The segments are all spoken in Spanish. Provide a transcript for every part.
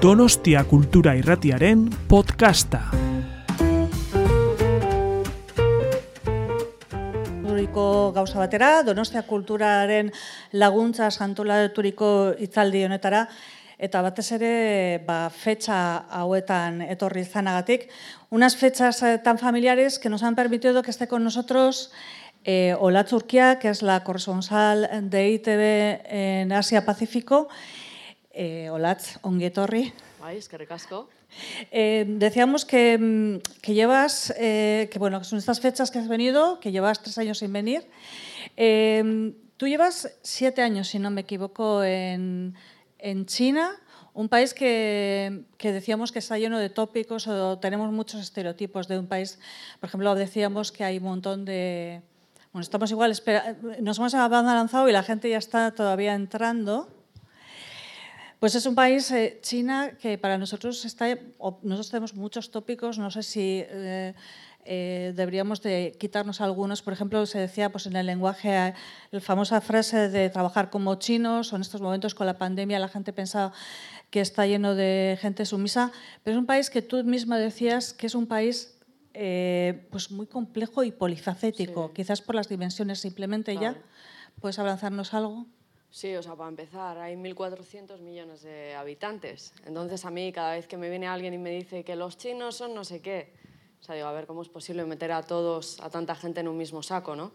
Donostia Kultura Irratiaren podcasta. Duriko gauza batera, Donostia Kulturaren laguntza santolaturiko hitzaldi honetara, eta batez ere ba, fetxa hauetan etorri izanagatik. Unas fechas eh, tan familiares que nos han permitido que esté con nosotros eh, Urquia, que es la corresponsal de ITV en Asia-Pacífico. Eh, Olatz, onguietorri. Bai, eskerrik asko. Eh, decíamos que, mm, que llevas, eh, que bueno, son estas fechas que has venido, que llevas tres años sin venir. Eh, tú llevas siete años, si no me equivoco, en, en China, un país que, que, decíamos que está lleno de tópicos o tenemos muchos estereotipos de un país. Por ejemplo, decíamos que hay un montón de... Bueno, estamos igual, espera, nos hemos avanzado y la gente ya está todavía entrando. Pues es un país, eh, China, que para nosotros está, nosotros tenemos muchos tópicos, no sé si eh, eh, deberíamos de quitarnos algunos. Por ejemplo, se decía pues, en el lenguaje, la famosa frase de trabajar como chinos, o en estos momentos con la pandemia la gente pensaba que está lleno de gente sumisa, pero es un país que tú misma decías que es un país pues muy complejo y polifacético, sí. quizás por las dimensiones simplemente vale. ya. ¿Puedes avanzarnos algo? Sí, o sea, para empezar, hay 1.400 millones de habitantes. Entonces, a mí, cada vez que me viene alguien y me dice que los chinos son no sé qué, o sea, digo, a ver, ¿cómo es posible meter a todos, a tanta gente en un mismo saco, no?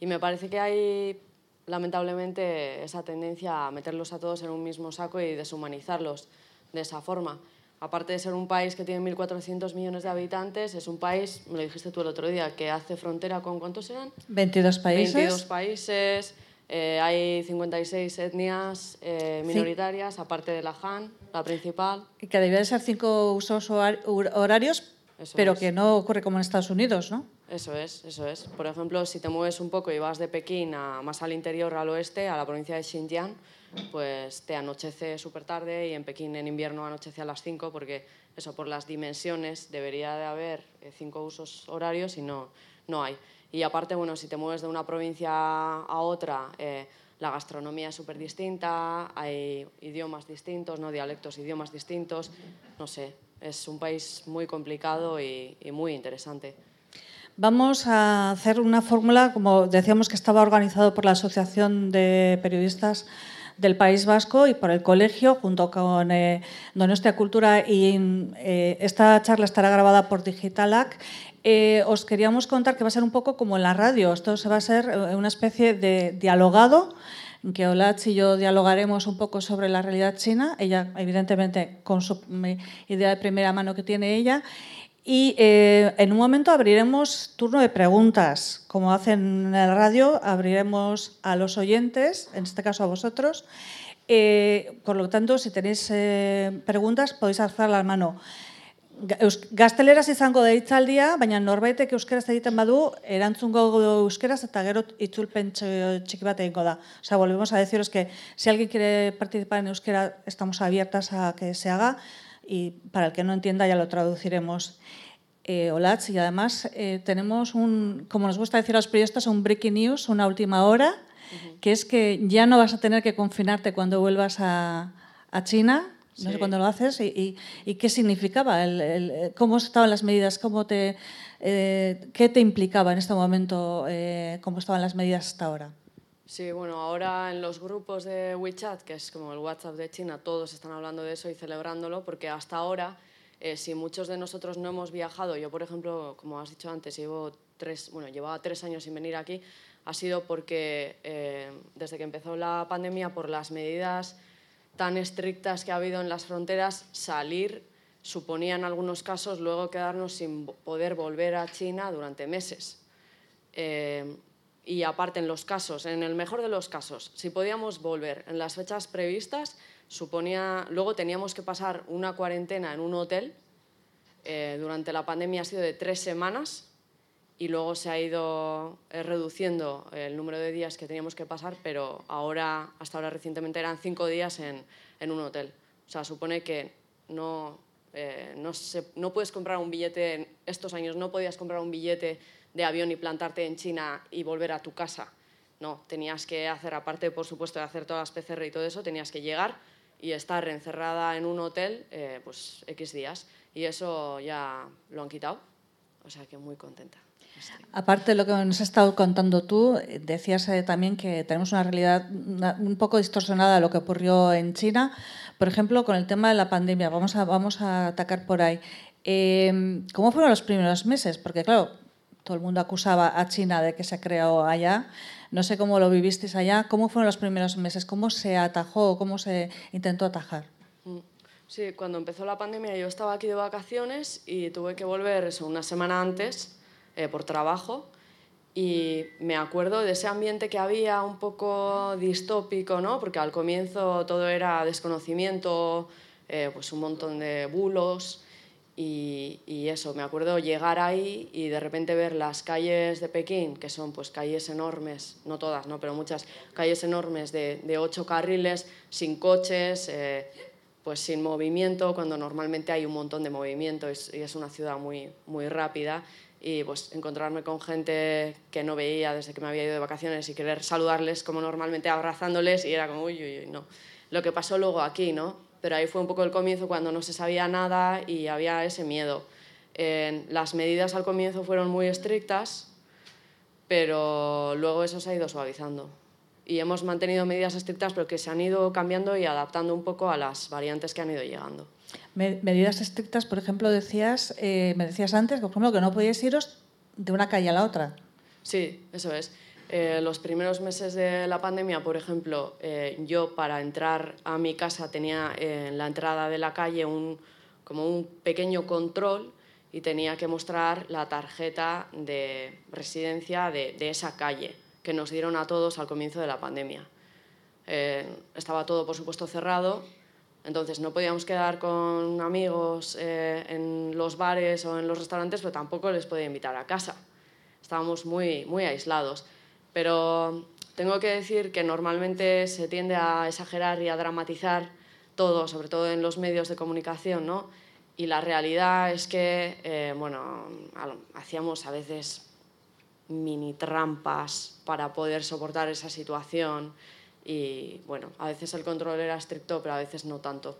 Y me parece que hay, lamentablemente, esa tendencia a meterlos a todos en un mismo saco y deshumanizarlos de esa forma. Aparte de ser un país que tiene 1.400 millones de habitantes, es un país, me lo dijiste tú el otro día, que hace frontera con, ¿cuántos eran? 22 países. 22 países, eh, hay 56 etnias eh, minoritarias, sí. aparte de la Han, la principal. Y que debía de ser cinco usos horarios, eso pero es. que no ocurre como en Estados Unidos, ¿no? Eso es, eso es. Por ejemplo, si te mueves un poco y vas de Pekín a, más al interior, al oeste, a la provincia de Xinjiang, pues te anochece súper tarde y en Pekín en invierno anochece a las 5 porque eso por las dimensiones debería de haber eh, cinco usos horarios y no, no hay. Y aparte, bueno, si te mueves de una provincia a otra, eh, la gastronomía es súper distinta, hay idiomas distintos, ¿no? dialectos, idiomas distintos, no sé, es un país muy complicado y, y muy interesante. Vamos a hacer una fórmula, como decíamos que estaba organizado por la Asociación de Periodistas del País Vasco y por el colegio, junto con eh, Donostia Cultura, y eh, esta charla estará grabada por Digitalac. Eh, os queríamos contar que va a ser un poco como en la radio, esto se va a ser una especie de dialogado, en que Olatz y yo dialogaremos un poco sobre la realidad china, ella evidentemente con su idea de primera mano que tiene ella, y eh, en un momento abriremos turno de preguntas, como hacen en la radio, abriremos a los oyentes, en este caso a vosotros. Eh, por lo tanto, si tenéis eh, preguntas, podéis alzar la mano. Gazteleraz izango da hitzaldia, baina norbaitek euskaraz egiten badu, erantzungo euskaraz eta gero itzulpen txiki bat egingo da. O sea, volvemos a deciros que si alguien quiere participar en euskera, estamos abiertas a que se haga y para el que no entienda ya lo traduciremos. Eh, y además eh, tenemos un, como nos gusta decir a los periodistas, un breaking news, una última hora, uh -huh. que es que ya no vas a tener que confinarte cuando vuelvas a, a China, no sí. sé cuándo lo haces, y, y, y qué significaba, el, el, cómo estaban las medidas, cómo te, eh, qué te implicaba en este momento, eh, cómo estaban las medidas hasta ahora. Sí, bueno, ahora en los grupos de WeChat, que es como el WhatsApp de China, todos están hablando de eso y celebrándolo, porque hasta ahora, eh, si muchos de nosotros no hemos viajado, yo por ejemplo, como has dicho antes, llevo tres, bueno, llevaba tres años sin venir aquí, ha sido porque eh, desde que empezó la pandemia, por las medidas tan estrictas que ha habido en las fronteras, salir suponía en algunos casos luego quedarnos sin poder volver a China durante meses. Eh, y aparte en los casos, en el mejor de los casos, si podíamos volver en las fechas previstas, suponía, luego teníamos que pasar una cuarentena en un hotel, eh, durante la pandemia ha sido de tres semanas y luego se ha ido eh, reduciendo el número de días que teníamos que pasar, pero ahora, hasta ahora recientemente eran cinco días en, en un hotel. O sea, supone que no, eh, no, se, no puedes comprar un billete, en estos años no podías comprar un billete de avión y plantarte en China y volver a tu casa. No, tenías que hacer, aparte por supuesto de hacer todas las PCR y todo eso, tenías que llegar y estar encerrada en un hotel eh, pues X días. Y eso ya lo han quitado, o sea que muy contenta. Aparte de lo que nos has estado contando tú, decías eh, también que tenemos una realidad un poco distorsionada de lo que ocurrió en China. Por ejemplo, con el tema de la pandemia, vamos a, vamos a atacar por ahí. Em, ¿Cómo fueron los primeros meses? Porque, claro, todo el mundo acusaba a China de que se creó allá. No sé cómo lo vivisteis allá. ¿Cómo fueron los primeros meses? ¿Cómo se atajó? ¿Cómo se intentó atajar? Mm. Sí, cuando empezó la pandemia yo estaba aquí de vacaciones y tuve que volver eso, una semana antes eh, por trabajo y me acuerdo de ese ambiente que había un poco distópico, ¿no? porque al comienzo todo era desconocimiento, eh, pues un montón de bulos y, y, eso, me acuerdo llegar ahí y de repente ver las calles de Pekín, que son pues calles enormes, no todas, ¿no? pero muchas calles enormes de, de ocho carriles, sin coches, eh, pues sin movimiento, cuando normalmente hay un montón de movimiento y es una ciudad muy, muy rápida y pues encontrarme con gente que no veía desde que me había ido de vacaciones y querer saludarles como normalmente abrazándoles y era como uy, uy, uy, no. Lo que pasó luego aquí, ¿no? Pero ahí fue un poco el comienzo cuando no se sabía nada y había ese miedo. las medidas al comienzo fueron muy estrictas, pero luego eso se ha ido suavizando. Y hemos mantenido medidas estrictas, pero que se han ido cambiando y adaptando un poco a las variantes que han ido llegando. Medidas estrictas, por ejemplo, decías, eh, me decías antes, por ejemplo, que no podíais iros de una calle a la otra. Sí, eso es. Eh, los primeros meses de la pandemia, por ejemplo, eh, yo para entrar a mi casa tenía en la entrada de la calle un, como un pequeño control y tenía que mostrar la tarjeta de residencia de, de esa calle que nos dieron a todos al comienzo de la pandemia. estaba todo, por supuesto, cerrado entonces no podíamos quedar con amigos eh, en los bares o en los restaurantes, pero tampoco les podía invitar a casa. Estábamos muy, muy aislados. Pero tengo que decir que normalmente se tiende a exagerar y a dramatizar todo, sobre todo en los medios de comunicación, ¿no? Y la realidad es que, eh, bueno, hacíamos a veces mini trampas para poder soportar esa situación y bueno, a veces el control era estricto, pero a veces no tanto.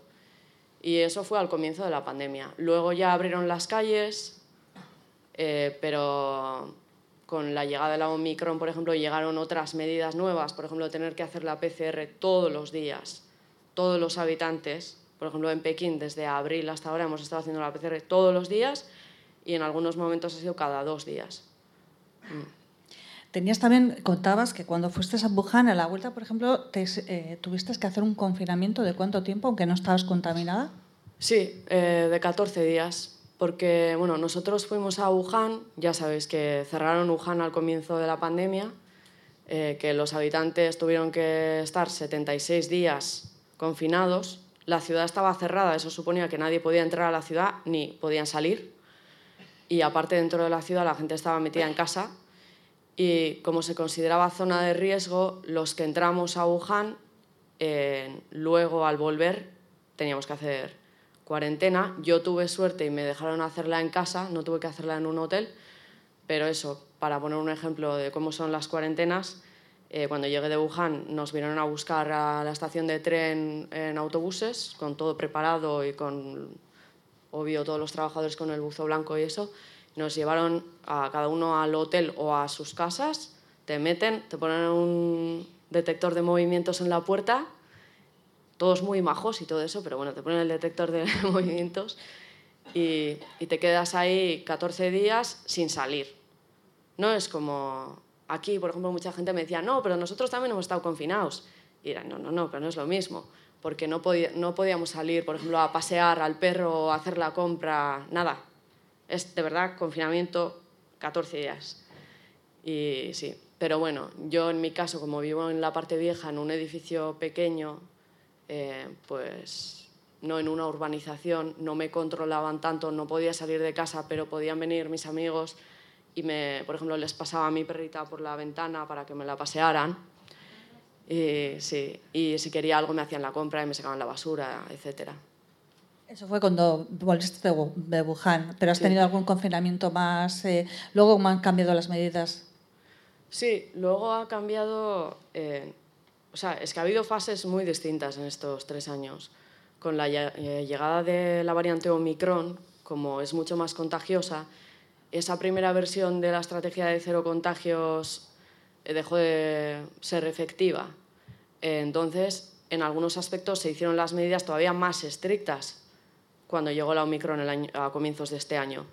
Y eso fue al comienzo de la pandemia. Luego ya abrieron las calles, eh, pero con la llegada de la Omicron, por ejemplo, llegaron otras medidas nuevas, por ejemplo, tener que hacer la PCR todos los días, todos los habitantes. Por ejemplo, en Pekín, desde abril hasta ahora hemos estado haciendo la PCR todos los días y en algunos momentos ha sido cada dos días. Mm. Tenías también, contabas que cuando fuiste a Wuhan, a la vuelta, por ejemplo, te, eh, tuviste que hacer un confinamiento de cuánto tiempo, aunque no estabas contaminada. Sí, eh, de 14 días, porque bueno, nosotros fuimos a Wuhan, ya sabéis que cerraron Wuhan al comienzo de la pandemia, eh, que los habitantes tuvieron que estar 76 días confinados, la ciudad estaba cerrada, eso suponía que nadie podía entrar a la ciudad ni podían salir, y aparte dentro de la ciudad la gente estaba metida en casa. Y como se consideraba zona de riesgo, los que entramos a Wuhan, eh, luego al volver teníamos que hacer cuarentena. Yo tuve suerte y me dejaron hacerla en casa, no tuve que hacerla en un hotel, pero eso, para poner un ejemplo de cómo son las cuarentenas, eh, cuando llegué de Wuhan nos vinieron a buscar a la estación de tren en autobuses, con todo preparado y con, obvio, todos los trabajadores con el buzo blanco y eso, nos llevaron a cada uno al hotel o a sus casas, te meten, te ponen un detector de movimientos en la puerta, todos muy majos y todo eso, pero bueno, te ponen el detector de movimientos y, y te quedas ahí 14 días sin salir. No es como aquí, por ejemplo, mucha gente me decía, no, pero nosotros también hemos estado confinados. Y era, no, no, no, pero no es lo mismo, porque no, no podíamos salir, por ejemplo, a pasear al perro a hacer la compra, nada, es de verdad confinamiento 14 días. Y sí, pero bueno, yo en mi caso, como vivo en la parte vieja, en un edificio pequeño, eh, pues no en una urbanización, no me controlaban tanto, no podía salir de casa, pero podían venir mis amigos y, me, por ejemplo, les pasaba a mi perrita por la ventana para que me la pasearan. Y, sí, y si quería algo me hacían la compra y me sacaban la basura, etcétera. Eso fue cuando volviste de Wuhan, pero has tenido algún confinamiento más. Eh, luego, ¿cómo han cambiado las medidas? Sí, luego ha cambiado. Eh, o sea, es que ha habido fases muy distintas en estos tres años. Con la eh, llegada de la variante Omicron, como es mucho más contagiosa, esa primera versión de la estrategia de cero contagios eh, dejó de ser efectiva. entonces, en algunos aspectos se hicieron las medidas todavía más estrictas cuando llegó la Omicron a comienzos de este año.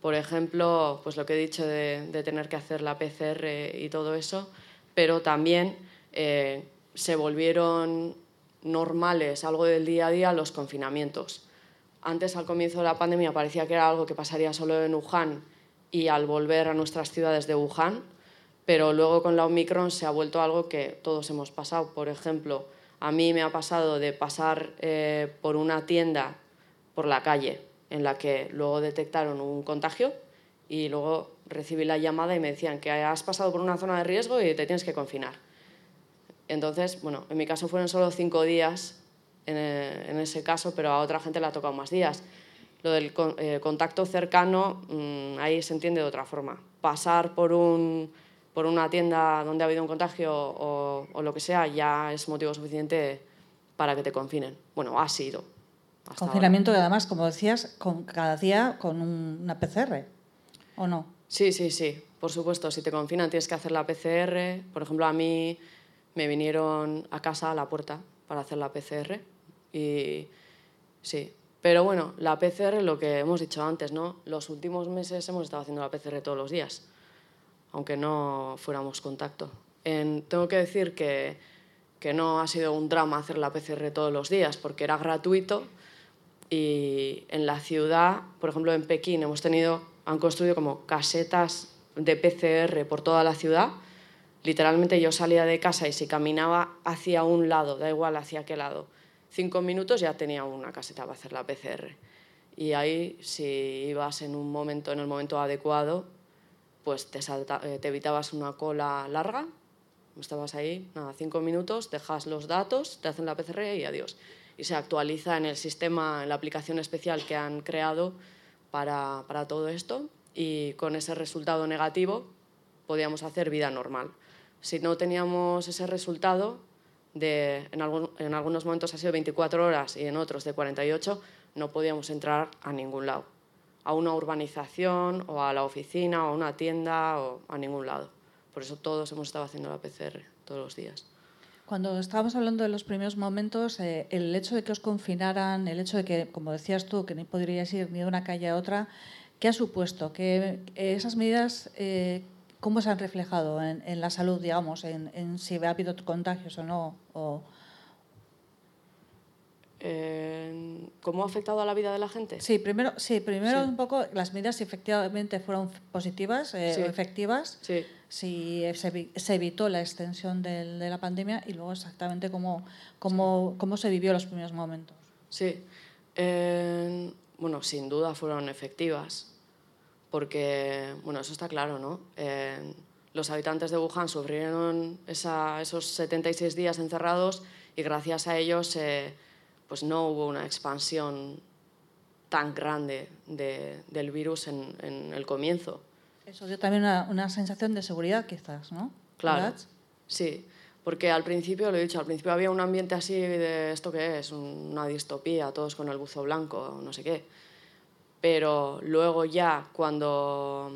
Por ejemplo, pues lo que he dicho de, tener que hacer la PCR y todo eso, pero también eh, se volvieron normales, algo del día a día, los confinamientos. Antes, al comienzo de la pandemia, parecía que era algo que pasaría solo en Wuhan y al volver a nuestras ciudades de Wuhan, pero luego con la Omicron se ha vuelto algo que todos hemos pasado. Por ejemplo, a mí me ha pasado de pasar eh, por una tienda por la calle en la que luego detectaron un contagio y luego recibí la llamada y me decían que has pasado por una zona de riesgo y te tienes que confinar. Entonces, bueno, en mi caso fueron solo cinco días en, eh, ese caso, pero a otra gente le ha tocado más días. Lo del eh, contacto cercano, mm, ahí se entiende de otra forma. Pasar por, un, por una tienda donde ha habido un contagio o, o lo que sea ya es motivo suficiente para que te confinen. Bueno, ha sido, Confinamiento y además, como decías, con, cada día con una PCR, ¿o no? Sí, sí, sí. Por supuesto, si te confinan tienes que hacer la PCR. Por ejemplo, a mí me vinieron a casa a la puerta para hacer la PCR. Y sí. Pero bueno, la PCR, lo que hemos dicho antes, ¿no? Los últimos meses hemos estado haciendo la PCR todos los días, aunque no fuéramos contacto. tengo que decir que, que no ha sido un drama hacer la PCR todos los días, porque era gratuito y en la ciudad, por ejemplo en Pekín, hemos tenido, han construido como casetas de PCR por toda la ciudad. Literalmente yo salía de casa y si caminaba hacia un lado, da igual hacia qué lado, cinco minutos ya tenía una caseta para hacer la PCR. Y ahí, si ibas en un momento, en el momento adecuado, pues te, eh, te evitabas una cola larga, estabas ahí, nada, cinco minutos, dejas los datos, te hacen la PCR y adiós y se actualiza en el sistema, en la aplicación especial que han creado para todo esto y con ese resultado negativo podíamos hacer vida normal. Si no teníamos ese resultado, de, en, algún, en algunos momentos ha sido 24 horas y en otros de 48, no podíamos entrar a ningún lado, a una urbanización o a la oficina o a una tienda o a ningún lado. Por eso todos hemos estado haciendo la PCR todos los días. Cuando estábamos hablando de los primeros momentos, eh, el hecho de que os confinaran, el hecho de que, como decías tú, que no podríais ir ni de una calle a otra, ¿qué ha supuesto? Que esas medidas, eh, ¿cómo se han reflejado en, la salud, digamos, en, si ha habido contagios o no? O... ¿Cómo ha afectado a la vida de la gente? Sí, primero, sí, primero un poco las medidas si efectivamente fueron positivas eh, o efectivas. Sí si se, evitó la extensión de la pandemia y luego exactamente cómo, cómo, cómo se vivió los primeros momentos. Sí, bueno, sin duda fueron efectivas, porque, bueno, eso está claro, ¿no? los habitantes de Wuhan sufrieron esos 76 días encerrados y gracias a ellos pues no hubo una expansión tan grande del virus en, en el comienzo. Eso dio también una, sensación de seguridad, quizás, ¿no? Claro. Sí, porque al principio, lo he dicho, al principio había un ambiente así de esto que es, una distopía, todos con el buzo blanco, no sé qué. Pero luego ya, cuando,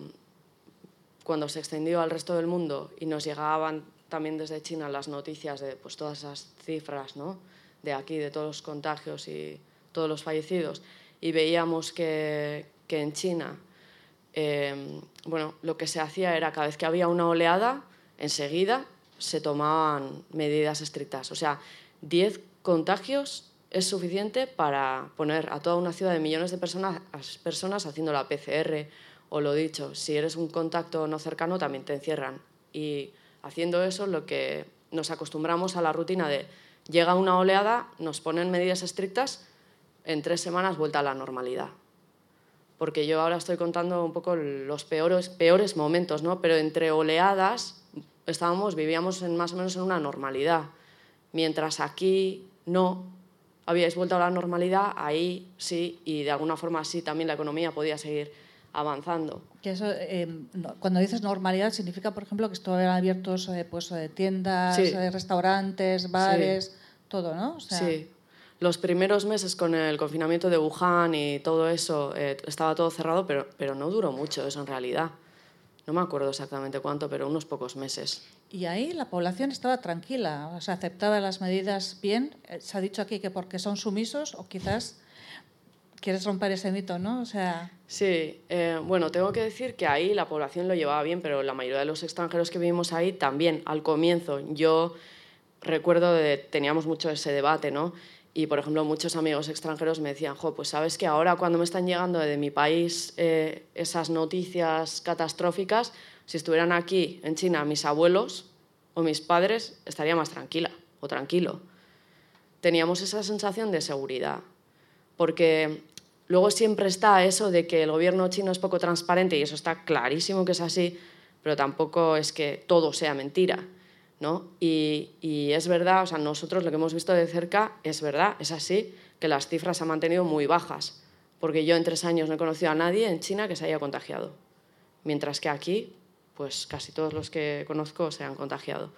cuando se extendió al resto del mundo y nos llegaban también desde China las noticias de pues, todas esas cifras ¿no? de aquí, de todos los contagios y todos los fallecidos, y veíamos que, que en China Em, bueno, lo que se hacía era cada vez que había una oleada, enseguida se tomaban medidas estrictas. O sea, 10 contagios es suficiente para poner a toda una ciudad de millones de personas, personas haciendo la PCR. O lo dicho, si eres un contacto no cercano, también te encierran. Y haciendo eso, lo que nos acostumbramos a la rutina de llega una oleada, nos ponen medidas estrictas, en tres semanas vuelta a la normalidad porque yo ahora estoy contando un poco los peores, peores momentos, ¿no? pero entre oleadas estábamos, vivíamos en, más o menos en una normalidad, mientras aquí no, habíais vuelto a la normalidad, ahí sí, y de alguna forma sí también la economía podía seguir avanzando. Que eso, eh, cuando dices normalidad, significa, por ejemplo, que estuvieran abiertos eh, pues, eh, tiendas, restaurantes, bares, todo, ¿no? Sí. Los primeros meses con el confinamiento de Wuhan y todo eso, estaba todo cerrado, pero, pero no duró mucho eso en realidad. No me acuerdo exactamente cuánto, pero unos pocos meses. Y ahí la población estaba tranquila, o sea, aceptaba las medidas bien. Se ha dicho aquí que porque son sumisos o quizás quieres romper ese mito, ¿no? O sea... Sí, eh, bueno, tengo que decir que ahí la población lo llevaba bien, pero la mayoría de los extranjeros que vivimos ahí también, al comienzo. Yo recuerdo de, teníamos mucho ese debate, ¿no? Y, por ejemplo, muchos amigos extranjeros me decían, jo, pues sabes que ahora cuando me están llegando de mi país eh, esas noticias catastróficas, si estuvieran aquí en China mis abuelos o mis padres, estaría más tranquila o tranquilo. Teníamos esa sensación de seguridad, porque Luego siempre está eso de que el gobierno chino es poco transparente y eso está clarísimo que es así, pero tampoco es que todo sea mentira. ¿No? Y, es verdad, o sea, nosotros lo que hemos visto de cerca es verdad, es así, que las cifras se han mantenido muy bajas, porque yo en tres años no he conocido a nadie en China que se haya contagiado, mientras que aquí, pues casi todos los que conozco se han contagiado.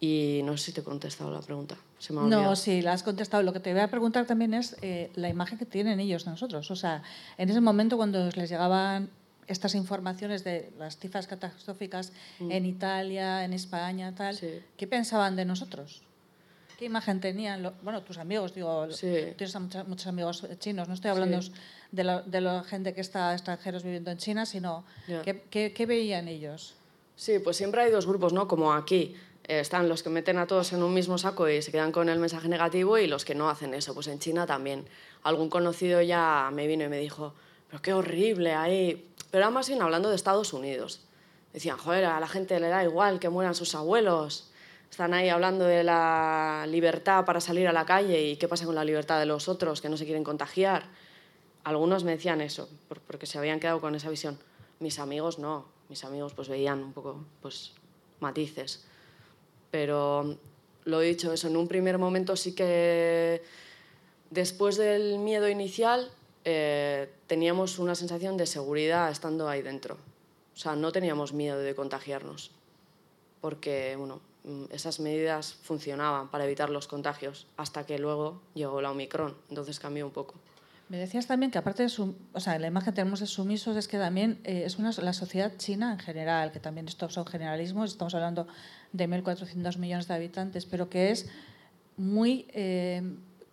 Y no sé si te he contestado la pregunta. Se me no, sí, la has contestado. Lo que te voy a preguntar también es eh, la imagen que tienen ellos de nosotros. O sea, en ese momento cuando les llegaban estas informaciones de las cifras catastróficas mm. en Italia, en España, tal, ¿qué pensaban de nosotros? ¿Qué imagen tenían? bueno, tus amigos, digo, tienes muchos, amigos chinos, no estoy hablando de, la, de la gente que está extranjeros viviendo en China, sino ¿qué, qué, qué veían ellos? Sí, pues siempre hay dos grupos, ¿no? Como aquí eh, están los que meten a todos en un mismo saco y se quedan con el mensaje negativo y los que no hacen eso. Pues en China también. Algún conocido ya me vino y me dijo, pero qué horrible ahí. Pero más bien hablando de Estados Unidos. Decían, joder, a la gente le da igual que mueran sus abuelos. Están ahí hablando de la libertad para salir a la calle y qué pasa con la libertad de los otros que no se quieren contagiar. Algunos me decían eso, porque se habían quedado con esa visión. Mis amigos no, mis amigos pues veían un poco pues matices pero lo he dicho, eso en un primer momento sí que después del miedo inicial eh, teníamos una sensación de seguridad estando ahí dentro. O sea, no teníamos miedo de contagiarnos, porque bueno, mm, esas medidas funcionaban para evitar los contagios, hasta que luego llegó la Omicron, entonces cambió un poco. Me decías también que aparte de o sea, la imagen que tenemos de sumisos es que también eh, es una, la sociedad china en general, que también estos son generalismos, estamos hablando de 1.400 millones de habitantes, pero que es muy... Eh,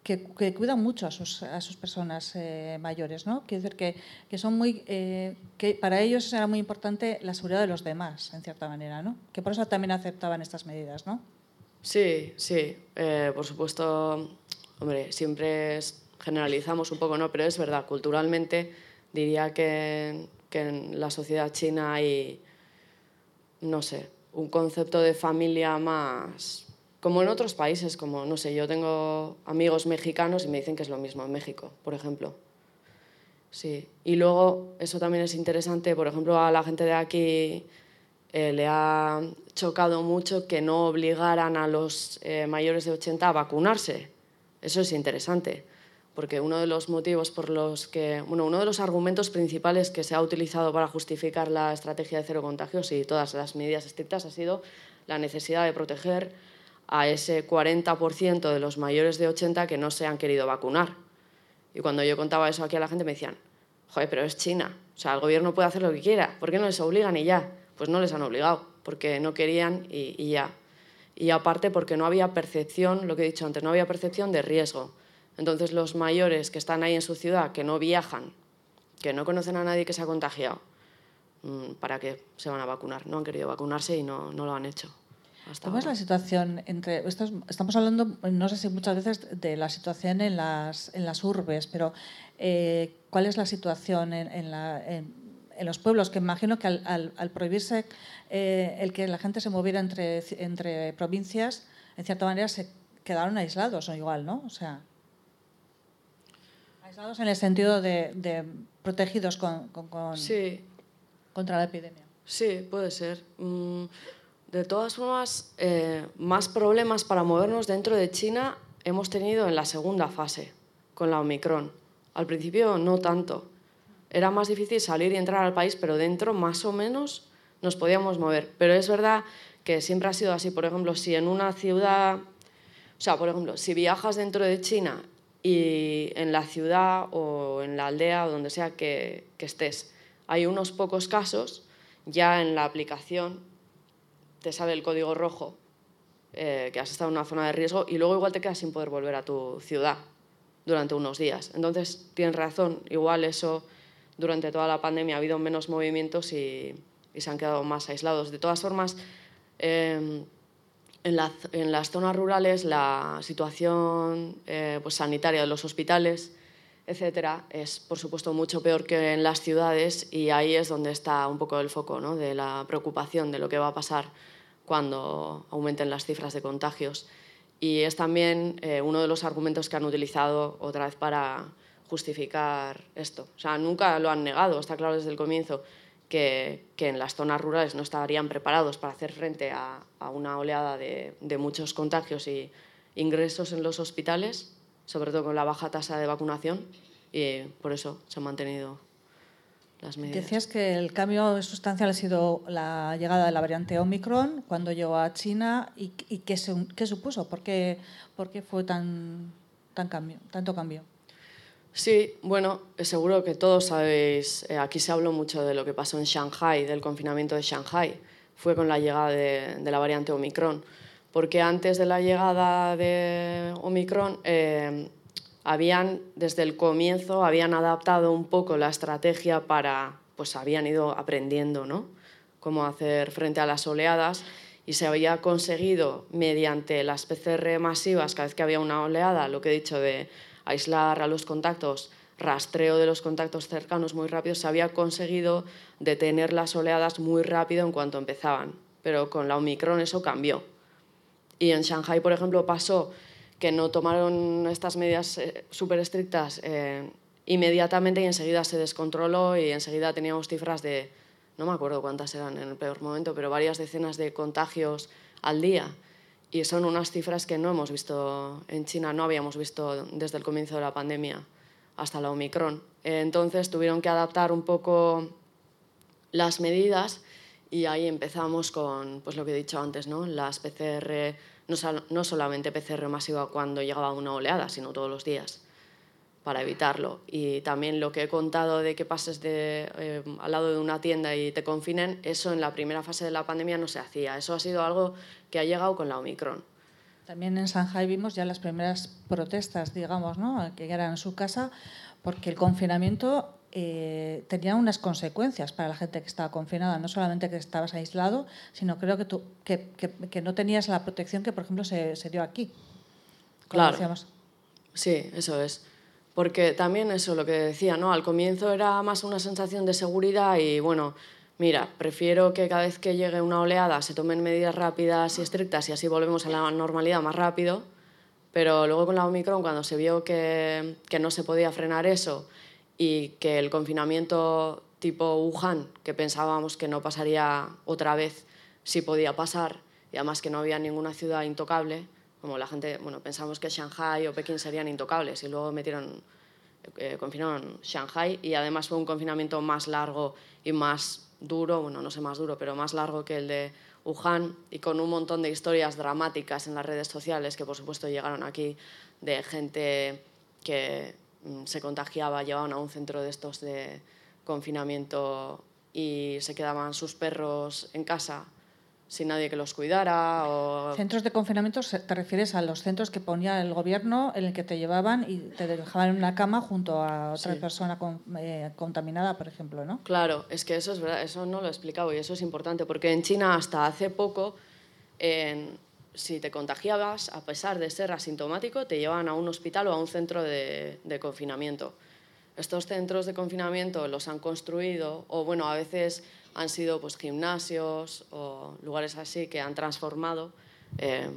que, cuidan mucho a sus, a sus personas eh, mayores, ¿no? Quiere decir que, que son muy... que para ellos era muy importante la seguridad de los demás, en cierta manera, ¿no? Que por eso también aceptaban estas medidas, ¿no? Sí, sí. por supuesto, hombre, siempre generalizamos un poco, ¿no? Pero es verdad, culturalmente diría que, que en la sociedad china hay, no sé, un concepto de familia más como en otros países, como, no sé, yo tengo amigos mexicanos y me dicen que es lo mismo en México, por ejemplo. Sí, y luego eso también es interesante, por ejemplo, a la gente de aquí eh, le ha chocado mucho que no obligaran a los eh, mayores de 80 a vacunarse. Eso es interesante porque uno de los motivos por los que, bueno, uno de los argumentos principales que se ha utilizado para justificar la estrategia de cero contagios y todas las medidas estrictas ha sido la necesidad de proteger a ese 40% de los mayores de 80 que no se han querido vacunar. Y cuando yo contaba eso aquí a la gente me decían, joder, pero es China, o sea, el gobierno puede hacer lo que quiera, ¿por qué no les obligan y ya? Pues no les han obligado, porque no querían y, y ya. Y aparte porque no había percepción, lo que he dicho antes, no había percepción de riesgo. Entonces los mayores que están ahí en su ciudad, que no viajan, que no conocen a nadie que se ha contagiado, mm, ¿para qué se van a vacunar? No han querido vacunarse y no, no lo han hecho. ¿Cómo es la situación entre estamos hablando, no sé si muchas veces, de la situación en las, en las urbes, pero eh, ¿cuál es la situación en, en, la, en, los pueblos? Que imagino que al, al, prohibirse eh, el que la gente se moviera entre, entre provincias, en cierta manera se quedaron aislados o igual, ¿no? O sea en el sentido de, protegidos con, contra la epidemia. Sí, puede ser. Mm, de todas formas, eh, más problemas para movernos dentro de China hemos tenido en la segunda fase, con la Omicron. Al principio no tanto. era más difícil salir y entrar al país, pero dentro más o menos nos podíamos mover. Pero es verdad que siempre ha sido así. Por ejemplo, si en una ciudad, o sea, por ejemplo, si viajas dentro de China y en la ciudad o en la aldea o donde sea que, que estés, hay unos pocos casos, ya en la aplicación te sale el código rojo eh, que has estado en una zona de riesgo y luego igual te quedas sin poder volver a tu ciudad durante unos días. Entonces, tienes razón, igual eso durante toda la pandemia ha habido menos movimientos y, se han quedado más aislados. De todas formas, em, en, las zonas rurales la situación eh, pues, sanitaria de los hospitales, etcétera, es por supuesto mucho peor que en las ciudades y ahí es donde está un poco el foco ¿no? de la preocupación de lo que va a pasar cuando aumenten las cifras de contagios. Y es también eh, uno de los argumentos que han utilizado otra vez para justificar esto. O sea, nunca lo han negado, está claro desde el comienzo, que, que en las zonas rurales no estarían preparados para hacer frente a, a una oleada de, de, muchos contagios y ingresos en los hospitales, sobre todo con la baja tasa de vacunación, y por eso se han mantenido Decías que el cambio sustancial ha sido la llegada de la variante Omicron cuando llegó a China y, qué, supuso, ¿Por qué, fue tan, tan cambio, tanto cambio. Sí, bueno, seguro que todos sabéis, eh, aquí se habló mucho de lo que pasó en Shanghai, del confinamiento de Shanghai, fue con la llegada de, la variante Omicron, porque antes de la llegada de Omicron eh, habían desde el comienzo habían adaptado un poco la estrategia para pues habían ido aprendiendo ¿no? cómo hacer frente a las oleadas y se había conseguido mediante las PCR masivas cada vez que había una oleada lo que he dicho de aislar a los contactos rastreo de los contactos cercanos muy rápido se había conseguido detener las oleadas muy rápido en cuanto empezaban pero con la Omicron eso cambió y en Shanghai por ejemplo pasó que no tomaron estas medidas eh, súper estrictas eh, inmediatamente y enseguida se descontroló y enseguida teníamos cifras de, no me acuerdo cuántas eran en el peor momento, pero varias decenas de contagios al día. Y son unas cifras que no hemos visto en China, no habíamos visto desde el comienzo de la pandemia hasta la Omicron. Entonces tuvieron que adaptar un poco las medidas y ahí empezamos con pues, lo que he dicho antes, ¿no? las PCR no, solamente PCR masiva cuando llegaba una oleada, sino todos los días para evitarlo. Y también lo que he contado de que pases de, eh, al lado de una tienda y te confinen, eso en la primera fase de la pandemia no se hacía. Eso ha sido algo que ha llegado con la Omicron. También en Shanghai vimos ya las primeras protestas, digamos, ¿no? que eran en su casa, porque el confinamiento eh, tenía unas consecuencias para la gente que estaba confinada, no solamente que estabas aislado, sino creo que, tú, que, que, no tenías la protección que, por ejemplo, se, se dio aquí. Claro. Sí, eso es. Porque también eso, lo que decía, ¿no? Al comienzo era más una sensación de seguridad y, bueno, mira, prefiero que cada vez que llegue una oleada se tomen medidas rápidas y estrictas y así volvemos a la normalidad más rápido. Pero luego con la Omicron, cuando se vio que, que no se podía frenar eso y que el confinamiento tipo Wuhan, que pensábamos que no pasaría otra vez, sí podía pasar, y además que no había ninguna ciudad intocable, como la gente, bueno, pensamos que Shanghai o Pekín serían intocables, y luego metieron, eh, confinaron Shanghai, y además fue un confinamiento más largo y más duro, bueno, no sé más duro, pero más largo que el de Wuhan, y con un montón de historias dramáticas en las redes sociales, que por supuesto llegaron aquí, de gente que se contagiaba, llevaban a un centro de estos de confinamiento y se quedaban sus perros en casa sin nadie que los cuidara. O... Centros de confinamiento, te refieres a los centros que ponía el gobierno en el que te llevaban y te dejaban en una cama junto a otra persona eh, contaminada, por ejemplo, ¿no? Claro, es que eso es verdad, eso no lo he explicado y eso es importante, porque en China hasta hace poco en, si te contagiabas, a pesar de ser asintomático, te llevaban a un hospital o a un centro de, confinamiento. Estos centros de confinamiento los han construido, o bueno, a veces han sido pues, gimnasios o lugares así que han transformado. Eh,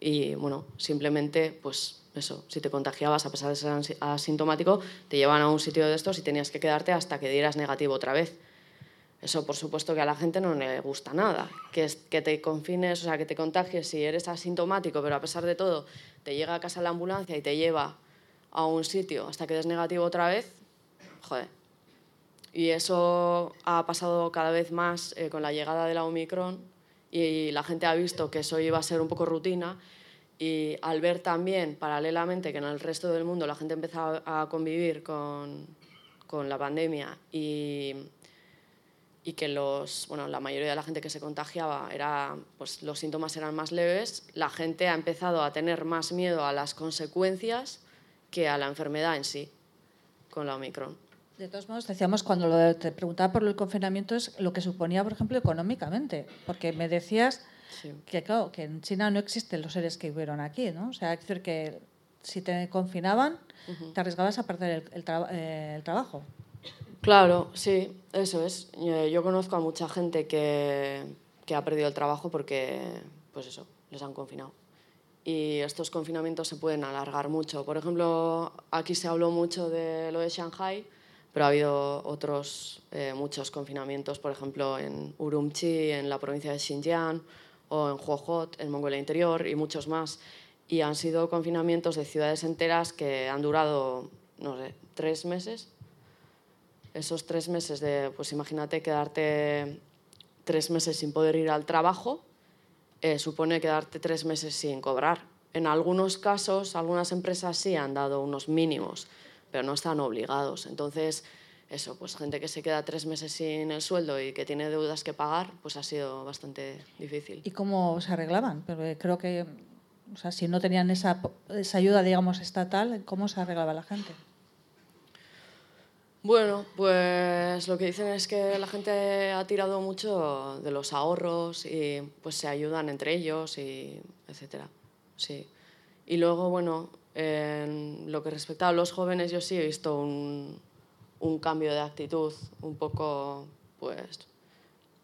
y bueno, simplemente, pues eso, si te contagiabas a pesar de ser asintomático, te llevaban a un sitio de estos y tenías que quedarte hasta que dieras negativo otra vez. Eso, por supuesto, que a la gente no le gusta nada. Que, te confines, o sea, que te contagies si eres asintomático, pero a pesar de todo, te llega a casa la ambulancia y te lleva a un sitio hasta que des negativo otra vez. Joder. y eso ha pasado cada vez más eh, con la llegada de la Omicron y la gente ha visto que eso iba a ser un poco rutina y al ver también paralelamente que en el resto del mundo la gente empezaba a convivir con, con la pandemia y, y que los, bueno, la mayoría de la gente que se contagiaba era, pues, los síntomas eran más leves, la gente ha empezado a tener más miedo a las consecuencias que a la enfermedad en sí con la Omicron. De todos modos, decíamos cuando lo te preguntaba por el confinamiento es lo que suponía, por ejemplo, económicamente, porque me decías que, claro, que en China no existen los seres que hubieron aquí, ¿no? O sea, es decir, que si te confinaban, te arriesgabas a perder el, eh, el, trabajo. Claro, sí, eso es. Yo conozco a mucha gente que, que ha perdido el trabajo porque, pues eso, les han confinado y estos confinamientos se pueden alargar mucho. Por ejemplo, aquí se habló mucho de lo de Shanghai, pero ha habido otros eh, muchos confinamientos, por ejemplo, en Urumqi, en la provincia de Xinjiang, o en Huohot, en Mongolia Interior, y muchos más. Y han sido confinamientos de ciudades enteras que han durado, no sé, tres meses. Esos tres meses de, pues imagínate quedarte tres meses sin poder ir al trabajo eh, supone quedarte tres meses sin cobrar. En algunos casos, algunas empresas sí han dado unos mínimos, pero no están obligados. Entonces, eso, pues gente que se queda tres meses sin el sueldo y que tiene deudas que pagar, pues ha sido bastante difícil. ¿Y cómo se arreglaban? Porque creo que, o sea, si no tenían esa, esa ayuda, digamos, estatal, ¿cómo se arreglaba la gente? Bueno, pues lo que dicen es que la gente ha tirado mucho de los ahorros y pues se ayudan entre ellos y etcétera. Sí. Y luego, bueno, en lo que respecta a los jóvenes, yo sí he visto un, un cambio de actitud un poco, pues,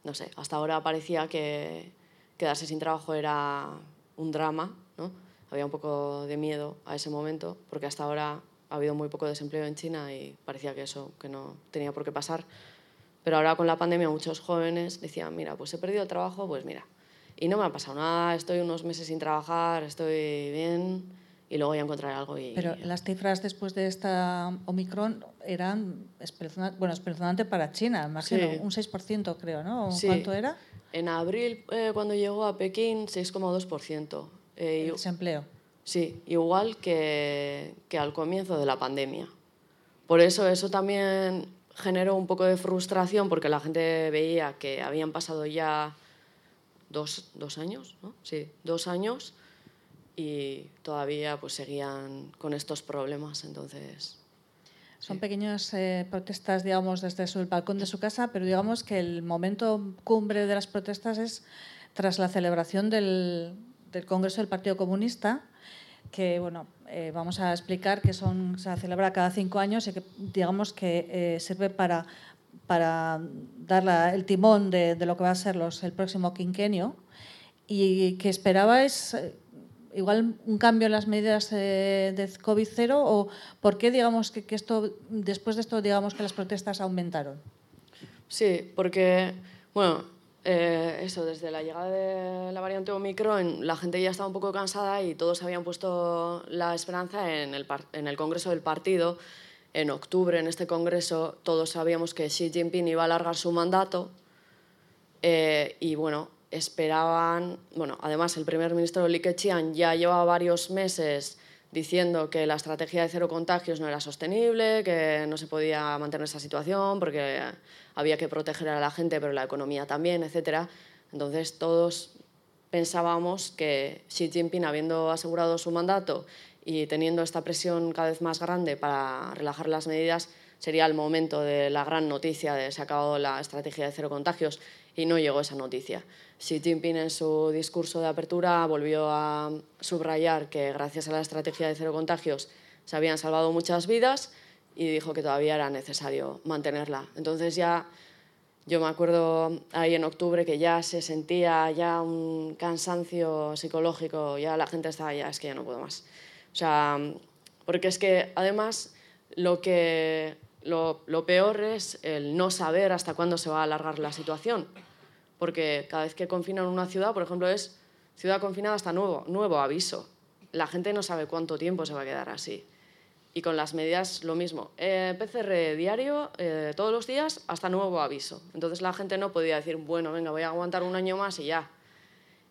no sé, hasta ahora parecía que quedarse sin trabajo era un drama, ¿no? Había un poco de miedo a ese momento, porque hasta ahora ha habido muy poco desempleo en China y parecía que eso que no tenía por qué pasar. Pero ahora con la pandemia muchos jóvenes decían, mira, pues he perdido el trabajo, pues mira, y no me ha pasado nada, estoy unos meses sin trabajar, estoy bien y luego voy a encontrar algo. Y, Pero las cifras después de esta Omicron eran espeluznantes bueno, para China, imagino, un 6% creo, ¿no? ¿Cuánto era? En abril, eh, cuando llegó a Pekín, 6,2%. Eh, desempleo. Sí, igual que, que al comienzo de la pandemia. Por eso eso también generó un poco de frustración porque la gente veía que habían pasado ya dos, dos años, ¿no? Sí, dos años y todavía pues seguían con estos problemas, entonces... Son pequeñas eh, protestas, digamos, desde el balcón de su casa, pero digamos que el momento cumbre de las protestas es tras la celebración del, del Congreso del Partido Comunista, que bueno, eh, vamos a explicar que son, se celebra cada cinco años y que digamos que eh, sirve para, para dar el timón de, de, lo que va a ser los, el próximo quinquenio y que esperabais eh, igual un cambio en las medidas de COVID cero o por qué digamos que, esto después de esto digamos que las protestas aumentaron. Sí, porque bueno eh, eso, desde la llegada de la variante Omicron, la gente ya estaba un poco cansada y todos habían puesto la esperanza en el, en el Congreso del Partido. En octubre, en este Congreso, todos sabíamos que Xi Jinping iba a alargar su mandato eh, y, bueno, esperaban... Bueno, además, el primer ministro Li Keqiang ya llevaba varios meses diciendo que la estrategia de cero contagios no era sostenible, que no se podía mantener esa situación porque había que proteger a la gente, pero la economía también, etc. Entonces todos pensábamos que Xi Jinping, habiendo asegurado su mandato y teniendo esta presión cada vez más grande para relajar las medidas, sería el momento de la gran noticia de se ha acabado la estrategia de cero contagios y no llegó esa noticia. Xi Jinping en su discurso de apertura volvió a subrayar que gracias a la estrategia de cero contagios se habían salvado muchas vidas y dijo que todavía era necesario mantenerla. Entonces ya yo me acuerdo ahí en octubre que ya se sentía ya un cansancio psicológico, ya la gente estaba ya, es que ya no puedo más. O sea, porque es que además lo que lo, peor es el no saber hasta cuándo se va a alargar la situación porque cada vez que confinan una ciudad, por ejemplo, es ciudad confinada hasta nuevo, nuevo aviso. La gente no sabe cuánto tiempo se va a quedar así. Y con las medidas lo mismo. Eh, PCR diario, eh, todos los días, hasta nuevo aviso. Entonces la gente no podía decir, bueno, venga, voy a aguantar un año más y ya.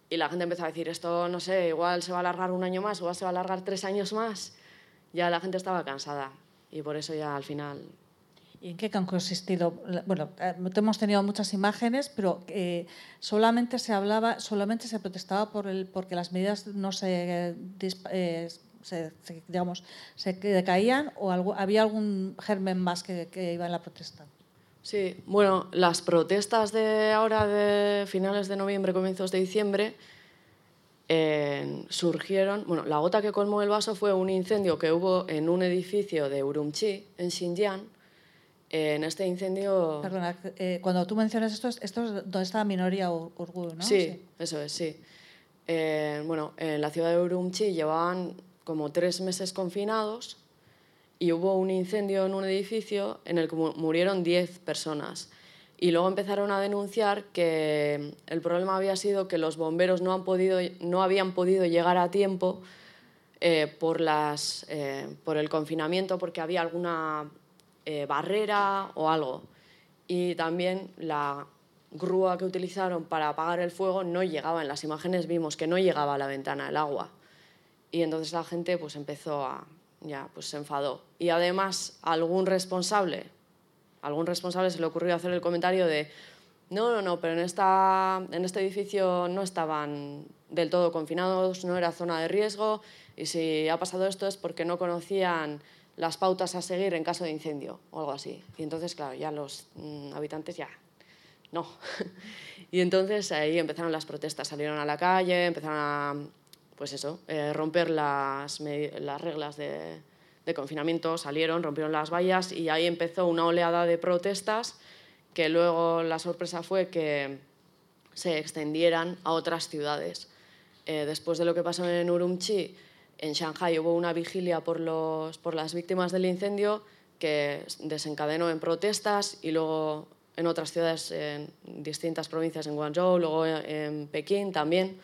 Y la gente empezó a decir, esto no sé, igual se va a alargar un año más, igual se va a alargar tres años más. Ya la gente estaba cansada. Y por eso ya al final ¿Y en qué han consistido? Bueno, eh, hemos tenido muchas imágenes, pero eh, solamente se hablaba, solamente se protestaba por el, porque las medidas no se, eh, se, digamos, se decaían o había algún germen más que, iba en la protesta. Sí, bueno, las protestas de ahora, de finales de noviembre, comienzos de diciembre, surgieron. Bueno, la gota que colmó el vaso fue un incendio que hubo en un edificio de Urumqi, en Xinjiang en este incendio... Perdona, eh, cuando tú mencionas esto, esto es donde está Minoria Urgu, ¿no? Sí, eso es, sí. Eh, bueno, en la ciudad de Urumqi llevaban como tres meses confinados y hubo un incendio en un edificio en el que murieron diez personas. Y luego empezaron a denunciar que el problema había sido que los bomberos no, han podido, no habían podido llegar a tiempo eh, por, las, por el confinamiento, porque había alguna eh, barrera o algo. Y también la grúa que utilizaron para apagar el fuego no llegaba, en las imágenes vimos que no llegaba a la ventana el agua. Y entonces la gente pues empezó a, ya, pues se enfadó. Y además algún responsable, algún responsable se le ocurrió hacer el comentario de, no, no, no, pero en, esta, en este edificio no estaban del todo confinados, no era zona de riesgo, y si ha pasado esto es porque no conocían las pautas a seguir en caso de incendio o algo así. Y entonces, claro, ya los mm, habitantes ya, no. y entonces ahí empezaron las protestas, salieron a la calle, empezaron a, pues eso, eh, romper las, las reglas de, de, confinamiento, salieron, rompieron las vallas y ahí empezó una oleada de protestas que luego la sorpresa fue que se extendieran a otras ciudades. Eh, después de lo que pasó en Urumqi, en Shanghai hubo una vigilia por, los, por las víctimas del incendio que desencadenó en protestas y luego en otras ciudades, en distintas provincias, en Guangzhou, luego en Pekín también.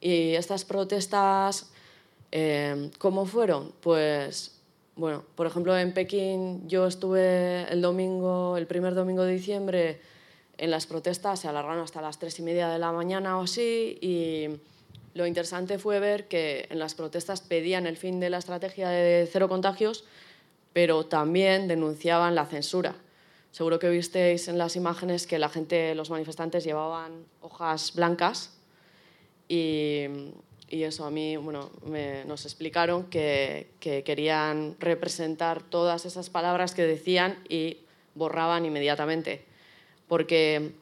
Y estas protestas, eh, ¿cómo fueron? Pues, bueno, por ejemplo, en Pekín yo estuve el domingo, el primer domingo de diciembre, en las protestas, se alargaron hasta las tres y media de la mañana o así, y lo interesante fue ver que en las protestas pedían el fin de la estrategia de cero contagios, pero también denunciaban la censura. Seguro que visteis en las imágenes que la gente, los manifestantes llevaban hojas blancas y, eso a mí, bueno, nos explicaron que, que querían representar todas esas palabras que decían y borraban inmediatamente. Porque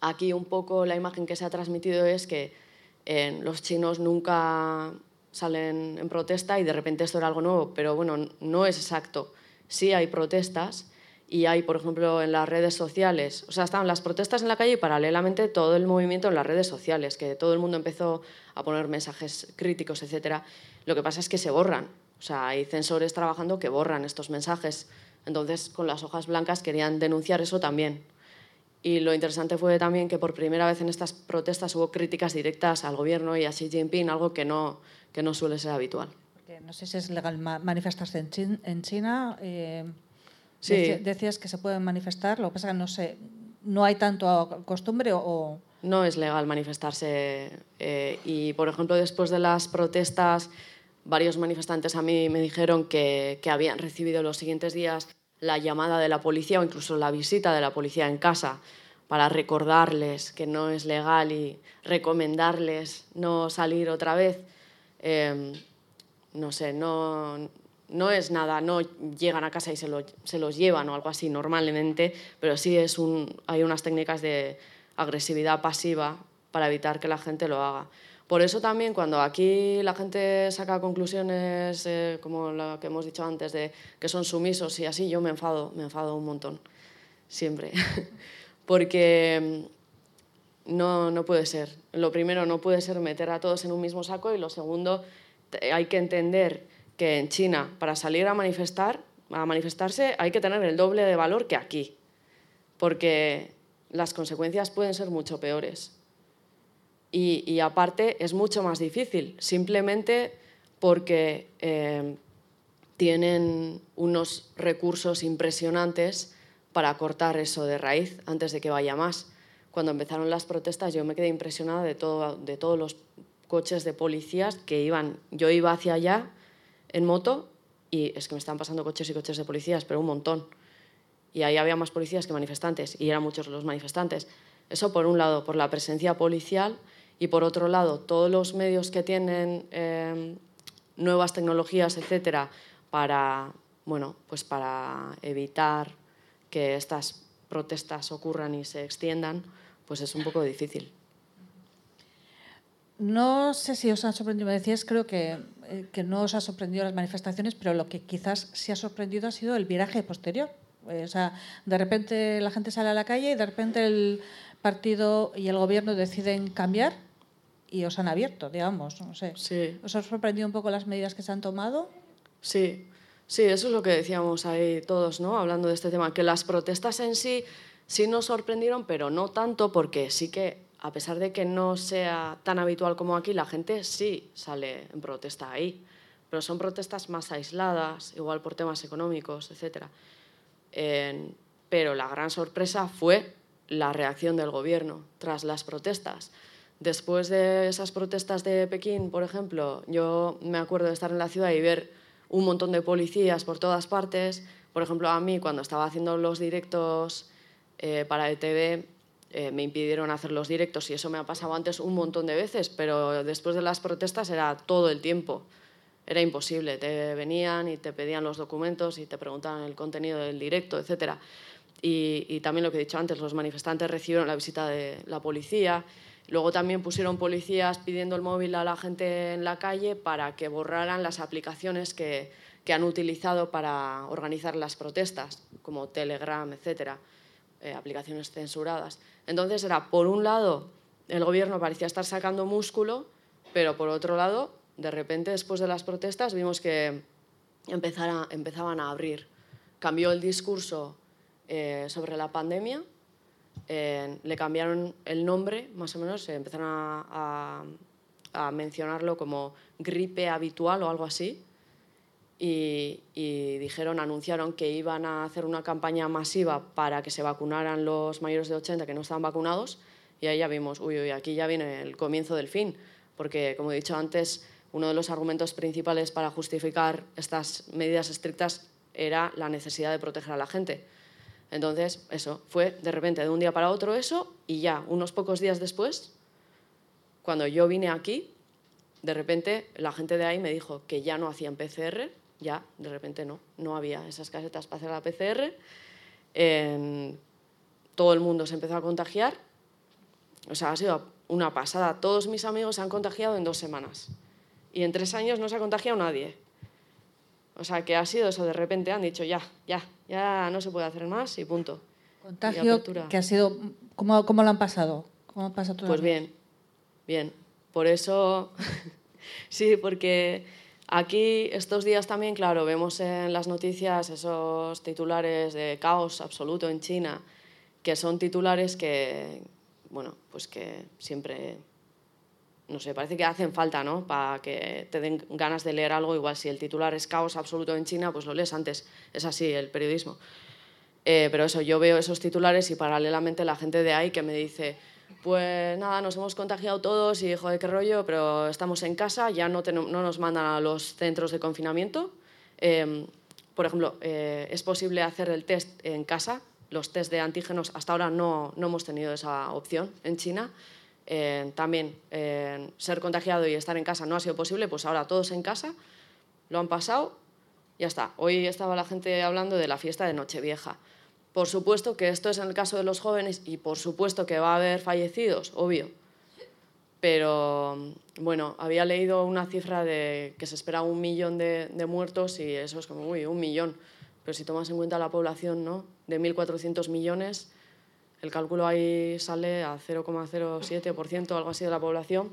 aquí un poco la imagen que se ha transmitido es que los chinos nunca salen en protesta y de repente esto era algo nuevo, pero bueno, no es exacto. Sí hay protestas y hay, por ejemplo, en las redes sociales, o sea, estaban las protestas en la calle y paralelamente todo el movimiento en las redes sociales, que todo el mundo empezó a poner mensajes críticos, etc. Lo que pasa es que se borran, o sea, hay censores trabajando que borran estos mensajes. Entonces, con las hojas blancas querían denunciar eso también. Y lo interesante fue también que por primera vez en estas protestas hubo críticas directas al gobierno y a Xi Jinping, algo que no, que no suele ser habitual. Porque no sé si es legal manifestarse en China. Eh, sí. Decías que se pueden manifestar, lo que pasa es que no sé, no hay tanto costumbre o... No es legal manifestarse. Eh, y, por ejemplo, después de las protestas, varios manifestantes a mí me dijeron que, que habían recibido los siguientes días la llamada de la policía o incluso la visita de la policía en casa para recordarles que no es legal y recomendarles no salir otra vez. Em, no sé, no, no es nada, no llegan a casa y se, se, los llevan o algo así normalmente, pero sí es hay unas técnicas de agresividad pasiva para evitar que la gente lo haga. Por eso también cuando aquí la gente saca conclusiones eh, como la que hemos dicho antes, de que son sumisos y así, yo me enfado, me enfado un montón, siempre. Porque mm, no, no puede ser. Lo primero, no puede ser meter a todos en un mismo saco y lo segundo, hay que entender que en China, para salir a manifestar, a manifestarse, hay que tener el doble de valor que aquí, porque las consecuencias pueden ser mucho peores. Y, aparte es mucho más difícil, simplemente porque, eh, tienen unos recursos impresionantes para cortar eso de raíz antes de que vaya más. Cuando empezaron las protestas yo me quedé impresionada de, todo, de todos los coches de policías que iban, yo iba hacia allá en moto y es que me estaban pasando coches y coches de policías, pero un montón. Y ahí había más policías que manifestantes y eran muchos los manifestantes. Eso por un lado, por la presencia policial y por otro lado, todos los medios que tienen em, nuevas tecnologías, etcétera, para, bueno, pues para evitar que estas protestas ocurran y se extiendan, pues es un poco difícil. No sé si os ha sorprendido, me decías, creo que, eh, que no os ha sorprendido las manifestaciones, pero lo que quizás sí ha sorprendido ha sido el viraje posterior. Eh, o sea, de repente la gente sale a la calle y de repente el partido y el gobierno deciden cambiar y os han abierto, digamos. No sé. Sí. ¿Os ha sorprendido un poco las medidas que se han tomado? Sí, sí, eso es lo que decíamos ahí todos, ¿no? Hablando de este tema, que las protestas en sí sí nos sorprendieron, pero no tanto porque sí que a pesar de que no sea tan habitual como aquí, la gente sí sale en protesta ahí, pero son protestas más aisladas, igual por temas económicos, etc. pero la gran sorpresa fue la reacción del gobierno tras las protestas. Después de esas protestas de Pekín, por ejemplo, yo me acuerdo de estar en la ciudad y ver un montón de policías por todas partes. Por ejemplo, a mí cuando estaba haciendo los directos eh, para ETV, eh, me impidieron hacer los directos y eso me ha pasado antes un montón de veces, pero después de las protestas era todo el tiempo. Era imposible, te venían y te pedían los documentos y te preguntaban el contenido del directo, etc. Y, también lo que he dicho antes, los manifestantes recibieron la visita de la policía. Luego también pusieron policías pidiendo el móvil a la gente en la calle para que borraran las aplicaciones que, que han utilizado para organizar las protestas, como Telegram, etcétera. Eh, aplicaciones censuradas. Entonces era, por un lado, el gobierno parecía estar sacando músculo, pero por otro lado, de repente, después de las protestas, vimos que empezaban a abrir. Cambió el discurso eh, sobre la pandemia, eh, le cambiaron el nombre, más o menos, empezaron a mencionarlo como gripe habitual o algo así y, dijeron, anunciaron que iban a hacer una campaña masiva para que se vacunaran los mayores de 80 que no estaban vacunados y ahí ya vimos, uy, uy, aquí ya viene el comienzo del fin, porque como he dicho antes, uno de los argumentos principales para justificar estas medidas estrictas era la necesidad de proteger a la gente. Entonces, eso, fue de repente de un día para otro eso y ya, unos pocos días después, cuando yo vine aquí, de repente la gente de ahí me dijo que ya no hacían PCR, ya de repente no, no había esas casetas para hacer la PCR. todo el mundo se empezó a contagiar. O sea, ha sido una pasada. Todos mis amigos se han contagiado en dos semanas. Y en tres años no se ha contagiado nadie. O sea, que ha sido eso. De repente han dicho, ya, ya, ya no se puede hacer más y punto. Contagio que ha sido... ¿Cómo, cómo lo han pasado? ¿Cómo pasa Pues bien, bien. Por eso, sí, porque Aquí estos días también, claro, vemos en las noticias esos titulares de caos absoluto en China, que son titulares que, bueno, pues que siempre, no sé, parece que hacen falta, ¿no? Para que te den ganas de leer algo, igual si el titular es caos absoluto en China, pues lo lees antes, es así el periodismo. Eh, pero eso, yo veo esos titulares y paralelamente la gente de ahí que me dice, pues nada, nos hemos contagiado todos y joder, qué rollo, pero estamos en casa, ya no, no nos mandan a los centros de confinamiento. Em, por ejemplo, eh, es posible hacer el test en casa. Los test de antígenos hasta ahora no, no hemos tenido esa opción en China. Eh, también eh, ser contagiado y estar en casa no ha sido posible, pues ahora todos en casa lo han pasado, ya está. Hoy estaba la gente hablando de la fiesta de Nochevieja. Por supuesto que esto es en el caso de los jóvenes y por supuesto que va a haber fallecidos, obvio. Pero bueno, había leído una cifra de que se espera un millón de, muertos y eso es como, uy, un millón. Pero si tomas en cuenta la población ¿no? de 1.400 millones, el cálculo ahí sale a 0,07% o algo así de la población.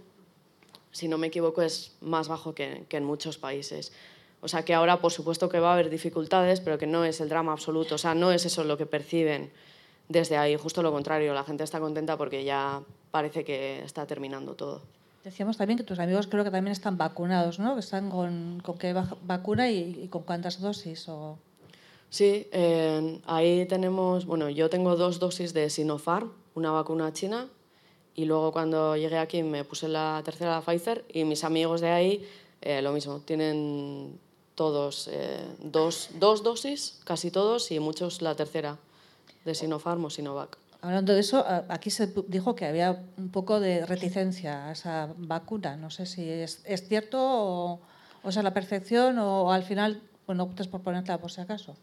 Si no me equivoco, es más bajo que, en muchos países. O sea que ahora, por supuesto, que va a haber dificultades, pero que no es el drama absoluto. O sea, no es eso lo que perciben desde ahí. Justo lo contrario, la gente está contenta porque ya parece que está terminando todo. Decíamos también que tus amigos creo que también están vacunados, ¿no? Que están con, qué vacuna y, con cuántas dosis. O... Sí, ahí tenemos, bueno, yo tengo dos dosis de Sinopharm, una vacuna china, y luego cuando llegué aquí me puse la tercera la Pfizer y mis amigos de ahí eh, lo mismo, tienen todos eh, dos, dos dosis, casi todos, y muchos la tercera de Sinopharm o Sinovac. Hablando de eso, aquí se dijo que había un poco de reticencia a esa vacuna. No sé si es, es cierto o, o es la perfección o, al final bueno, optes por ponerla por si acaso.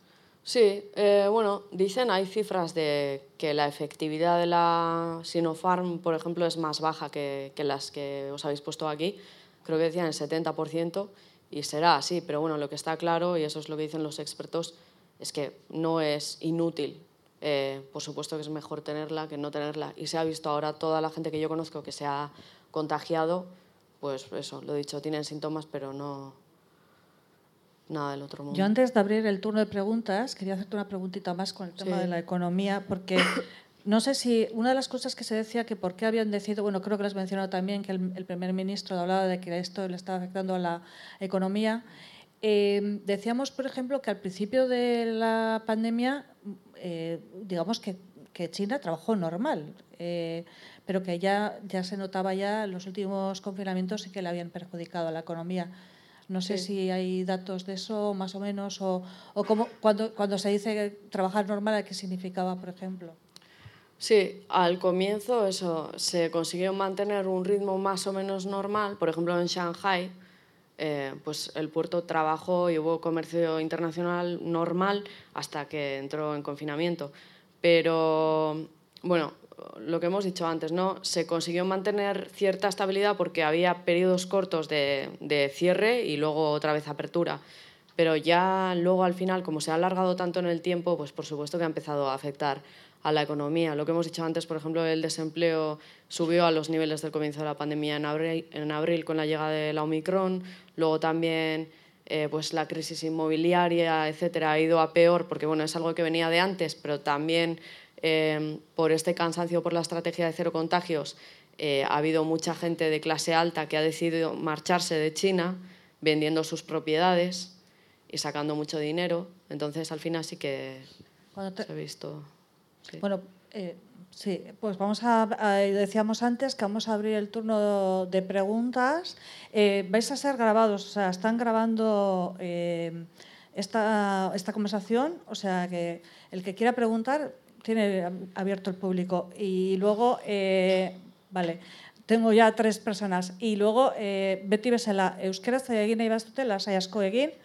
Sí, eh, bueno, dicen, hay cifras de que la efectividad de la Sinopharm, por ejemplo, es más baja que, que las que os habéis puesto aquí. Creo que decían el 70% y será así, pero bueno, lo que está claro, y eso es lo que dicen los expertos, es que no es inútil eh, por supuesto que es mejor tenerla que no tenerla. Y se ha visto ahora toda la gente que yo conozco que se ha contagiado, pues eso, lo dicho, tienen síntomas, pero no nada del otro mundo. Yo antes de abrir el turno de preguntas, quería hacerte una preguntita más con el tema de la economía, porque no sé si una de las cosas que se decía que por qué habían decidido, bueno, creo que lo has mencionado también, que el, el primer ministro hablaba de que esto le estaba afectando a la economía. Eh, decíamos, por ejemplo, que al principio de la pandemia eh, digamos que, que, China trabajó normal, eh, pero que ya, ya se notaba ya en los últimos confinamientos y que le habían perjudicado a la economía. No sé si hay datos de eso, más o menos, o, o cómo, cuando, cuando se dice trabajar normal, ¿qué significaba, por ejemplo? Sí, al comienzo eso, se consiguió mantener un ritmo más o menos normal. Por ejemplo, en Shanghai, eh, pues el puerto trabajó y hubo comercio internacional normal hasta que entró en confinamiento. Pero, bueno, lo que hemos dicho antes, ¿no? Se consiguió mantener cierta estabilidad porque había periodos cortos de, de cierre y luego otra vez apertura. Pero ya luego al final, como se ha alargado tanto en el tiempo, pues por supuesto que ha empezado a afectar a la economía. Lo que hemos dicho antes, por ejemplo, el desempleo subió a los niveles del comienzo de la pandemia en abril, en abril con la llegada de la Omicron, luego también eh, pues la crisis inmobiliaria, etcétera, ha ido a peor porque bueno, es algo que venía de antes, pero también eh, por este cansancio por la estrategia de cero contagios eh, ha habido mucha gente de clase alta que ha decidido marcharse de China vendiendo sus propiedades y sacando mucho dinero. Entonces, al final sí que se ha visto. Bueno, eh, sí, pues vamos a, decíamos antes que vamos a abrir el turno de preguntas. Eh, vais a ser grabados, o sea, están grabando esta, esta conversación, o sea, que el que quiera preguntar tiene abierto el público. Y luego, vale, tengo ya tres personas. Y luego, beti bezala, euskeraz egin nahi bazute, lasai asko egin,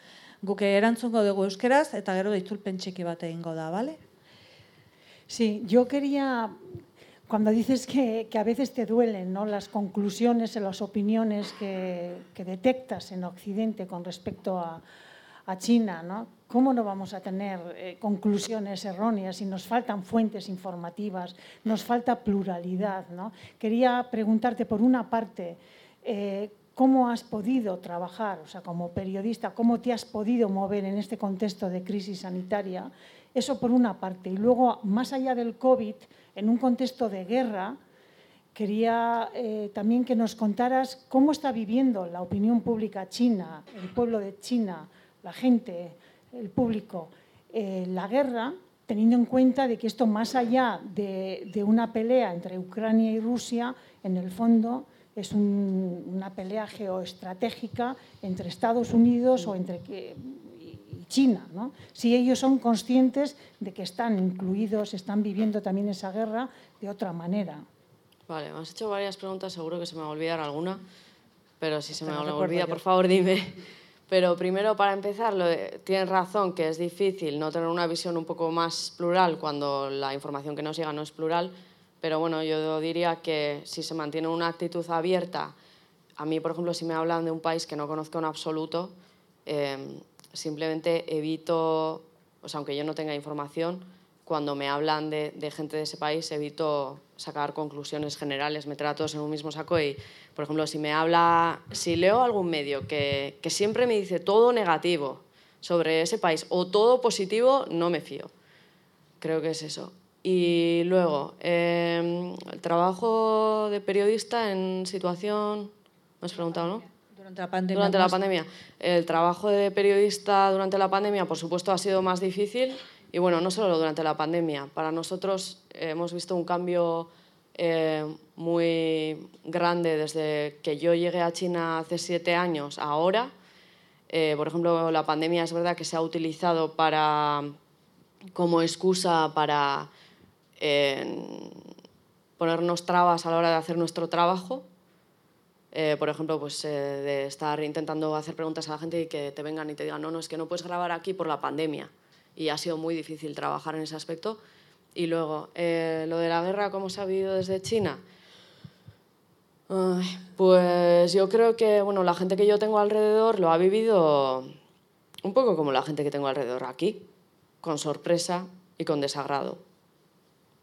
guke erantzungo dugu euskeraz, eta gero ditzulpen txiki bat egingo da, bale? Sí, yo quería, cuando dices que, a veces te duelen ¿no? las conclusiones las opiniones que, detectas en Occidente con respecto a, China, ¿no? ¿cómo no vamos a tener eh, conclusiones erróneas si nos faltan fuentes informativas, nos falta pluralidad? ¿no? Quería preguntarte, por una parte, eh, ¿cómo has podido trabajar, o sea, como periodista, cómo te has podido mover en este contexto de crisis sanitaria? Eso por una parte. Y luego, más allá del COVID, en un contexto de guerra, quería eh, también que nos contaras cómo está viviendo la opinión pública china, el pueblo de China, la gente, el público, eh, la guerra, teniendo en cuenta de que esto, más allá de, una pelea entre Ucrania y Rusia, en el fondo es una pelea geoestratégica entre Estados Unidos o entre China. ¿no? Si ellos son conscientes de que están incluidos, están viviendo también esa guerra de otra manera. Vale, me has hecho varias preguntas, seguro que se me va a olvidar alguna, pero si se me olvida, por favor, dime. Pero primero, para empezar, tienes razón que es difícil no tener una visión un poco más plural cuando la información que nos llega no es plural, pero bueno, yo diría que si se mantiene una actitud abierta, a mí, por ejemplo, si me hablan de un país que no conozco en absoluto, eh, simplemente evito, o sea, aunque yo no tenga información, cuando me hablan de, gente de ese país, evito sacar conclusiones generales, meter a todos en un mismo saco y, por ejemplo, si me habla, si leo algún medio que, siempre me dice todo negativo sobre ese país o todo positivo, no me fío. Creo que es eso. Y luego, em, el trabajo de periodista en situación ¿Me has preguntado, no? Durante la pandemia. Durante la pandemia. El trabajo de periodista durante la pandemia, por supuesto, ha sido más difícil. Y bueno, no solo durante la pandemia. Para nosotros eh, hemos visto un cambio eh, muy grande desde que yo llegué a China hace siete años ahora. Eh, por ejemplo, la pandemia es verdad que se ha utilizado para, como excusa para ponernos trabas a la hora de hacer nuestro trabajo. Eh, por ejemplo, pues, de estar intentando hacer preguntas a la gente y que te vengan y te digan, no, no, es que no puedes grabar aquí por la pandemia. Y ha sido muy difícil trabajar en ese aspecto. Y luego, eh, lo de la guerra, ¿cómo se ha vivido desde China? pues yo creo que bueno, la gente que yo tengo alrededor lo ha vivido un poco como la gente que tengo alrededor aquí, con sorpresa y con desagrado,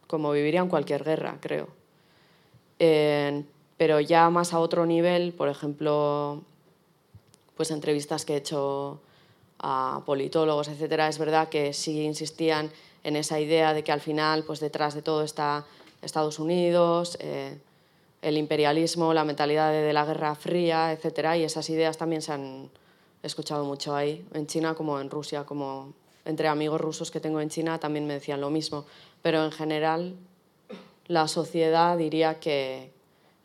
como viviría en cualquier guerra, creo pero ya más a otro nivel, por ejemplo, pues entrevistas que he hecho a politólogos, etcétera, es verdad que sí insistían en esa idea de que al final, pues detrás de todo está Estados Unidos, eh, el imperialismo, la mentalidad de, la Guerra Fría, etcétera, y esas ideas también se han escuchado mucho ahí, en China como en Rusia, como entre amigos rusos que tengo en China también me decían lo mismo, pero en general la sociedad diría que,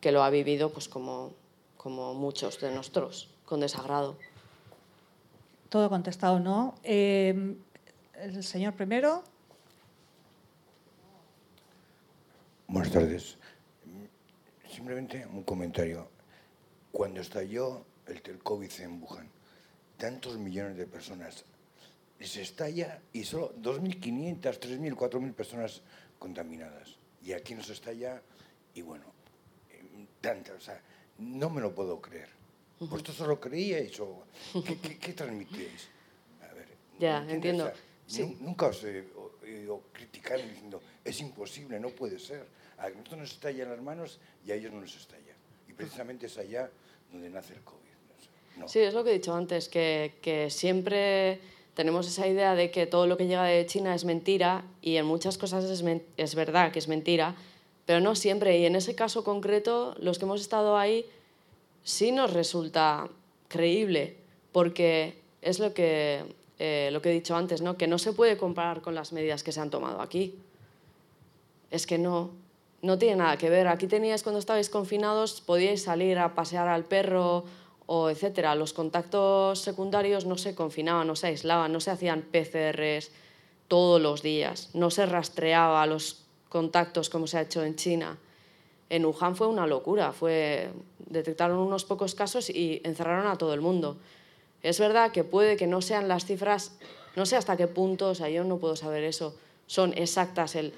que lo ha vivido pues como, como muchos de nosotros, con desagrado. Todo contestado, ¿no? Eh, el señor primero. Buenas tardes. Simplemente un comentario. Cuando estalló el, el COVID en Wuhan, tantos millones de personas, se estalla y solo 2.500, 3.000, 4.000 personas contaminadas. Y aquí nos estalla y bueno, o sea, no me lo puedo creer. ¿Vosotros solo creíais o qué, qué, qué transmitíais? A ver, ya, entiendo. Nunca os he oído criticar diciendo, es imposible, no puede ser. A nosotros nos estalla en las manos y a ellos no nos estalla. Y precisamente es allá donde nace el COVID. Sí, es lo que he dicho antes, que, que siempre tenemos esa idea de que todo lo que llega de China es mentira y en muchas cosas es, es verdad que es mentira, pero no siempre. Y en ese caso concreto, los que hemos estado ahí, sí nos resulta creíble, porque es lo que, eh, lo que he dicho antes, ¿no? que no se puede comparar con las medidas que se han tomado aquí. Es que no, no tiene nada que ver. Aquí teníais, cuando estabais confinados, podíais salir a pasear al perro o etcétera. Los contactos secundarios no se confinaban, no se aislaban, no se hacían PCRs todos los días, no se rastreaba los contactos como se ha hecho en China. En Wuhan fue una locura, fue, detectaron unos pocos casos y encerraron a todo el mundo. Es verdad que puede que no sean las cifras, no sé hasta qué punto, o sea, yo no puedo saber eso, son exactas, el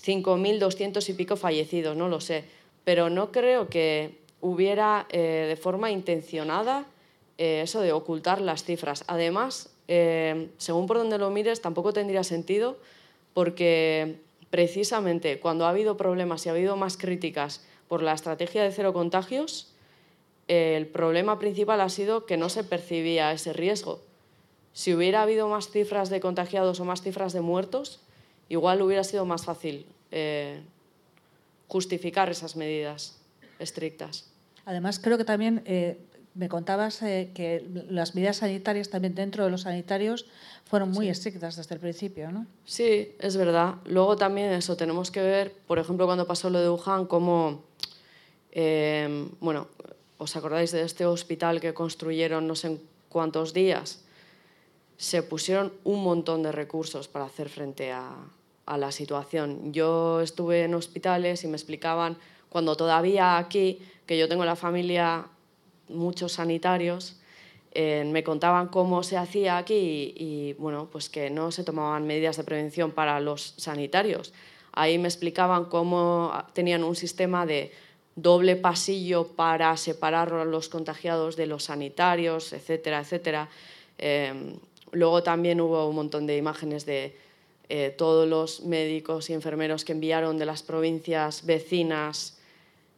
5.200 y pico fallecidos, no lo sé, pero no creo que hubiera eh, de forma intencionada eh, eso de ocultar las cifras. Además, eh, según por donde lo mires, tampoco tendría sentido porque precisamente cuando ha habido problemas y ha habido más críticas por la estrategia de cero contagios, el problema principal ha sido que no se percibía ese riesgo. Si hubiera habido más cifras de contagiados o más cifras de muertos, igual hubiera sido más fácil eh, justificar esas medidas estrictas. Además, creo que también eh, me contabas eh, que las medidas sanitarias también dentro de los sanitarios fueron muy estrictas desde el principio, ¿no? Sí, es verdad. Luego también eso, tenemos que ver, por ejemplo, cuando pasó lo de Wuhan, cómo, eh, bueno, ¿os acordáis de este hospital que construyeron no sé en cuántos días? Se pusieron un montón de recursos para hacer frente a, a la situación. Yo estuve en hospitales y me explicaban, cuando todavía aquí, que yo tengo la familia muchos sanitarios eh, me contaban cómo se hacía aquí y, bueno, pues que no se tomaban medidas de prevención para los sanitarios. Ahí me explicaban cómo tenían un sistema de doble pasillo para separar a los contagiados de los sanitarios, etcétera, etcétera. Em, luego también hubo un montón de imágenes de eh, todos los médicos y enfermeros que enviaron de las provincias vecinas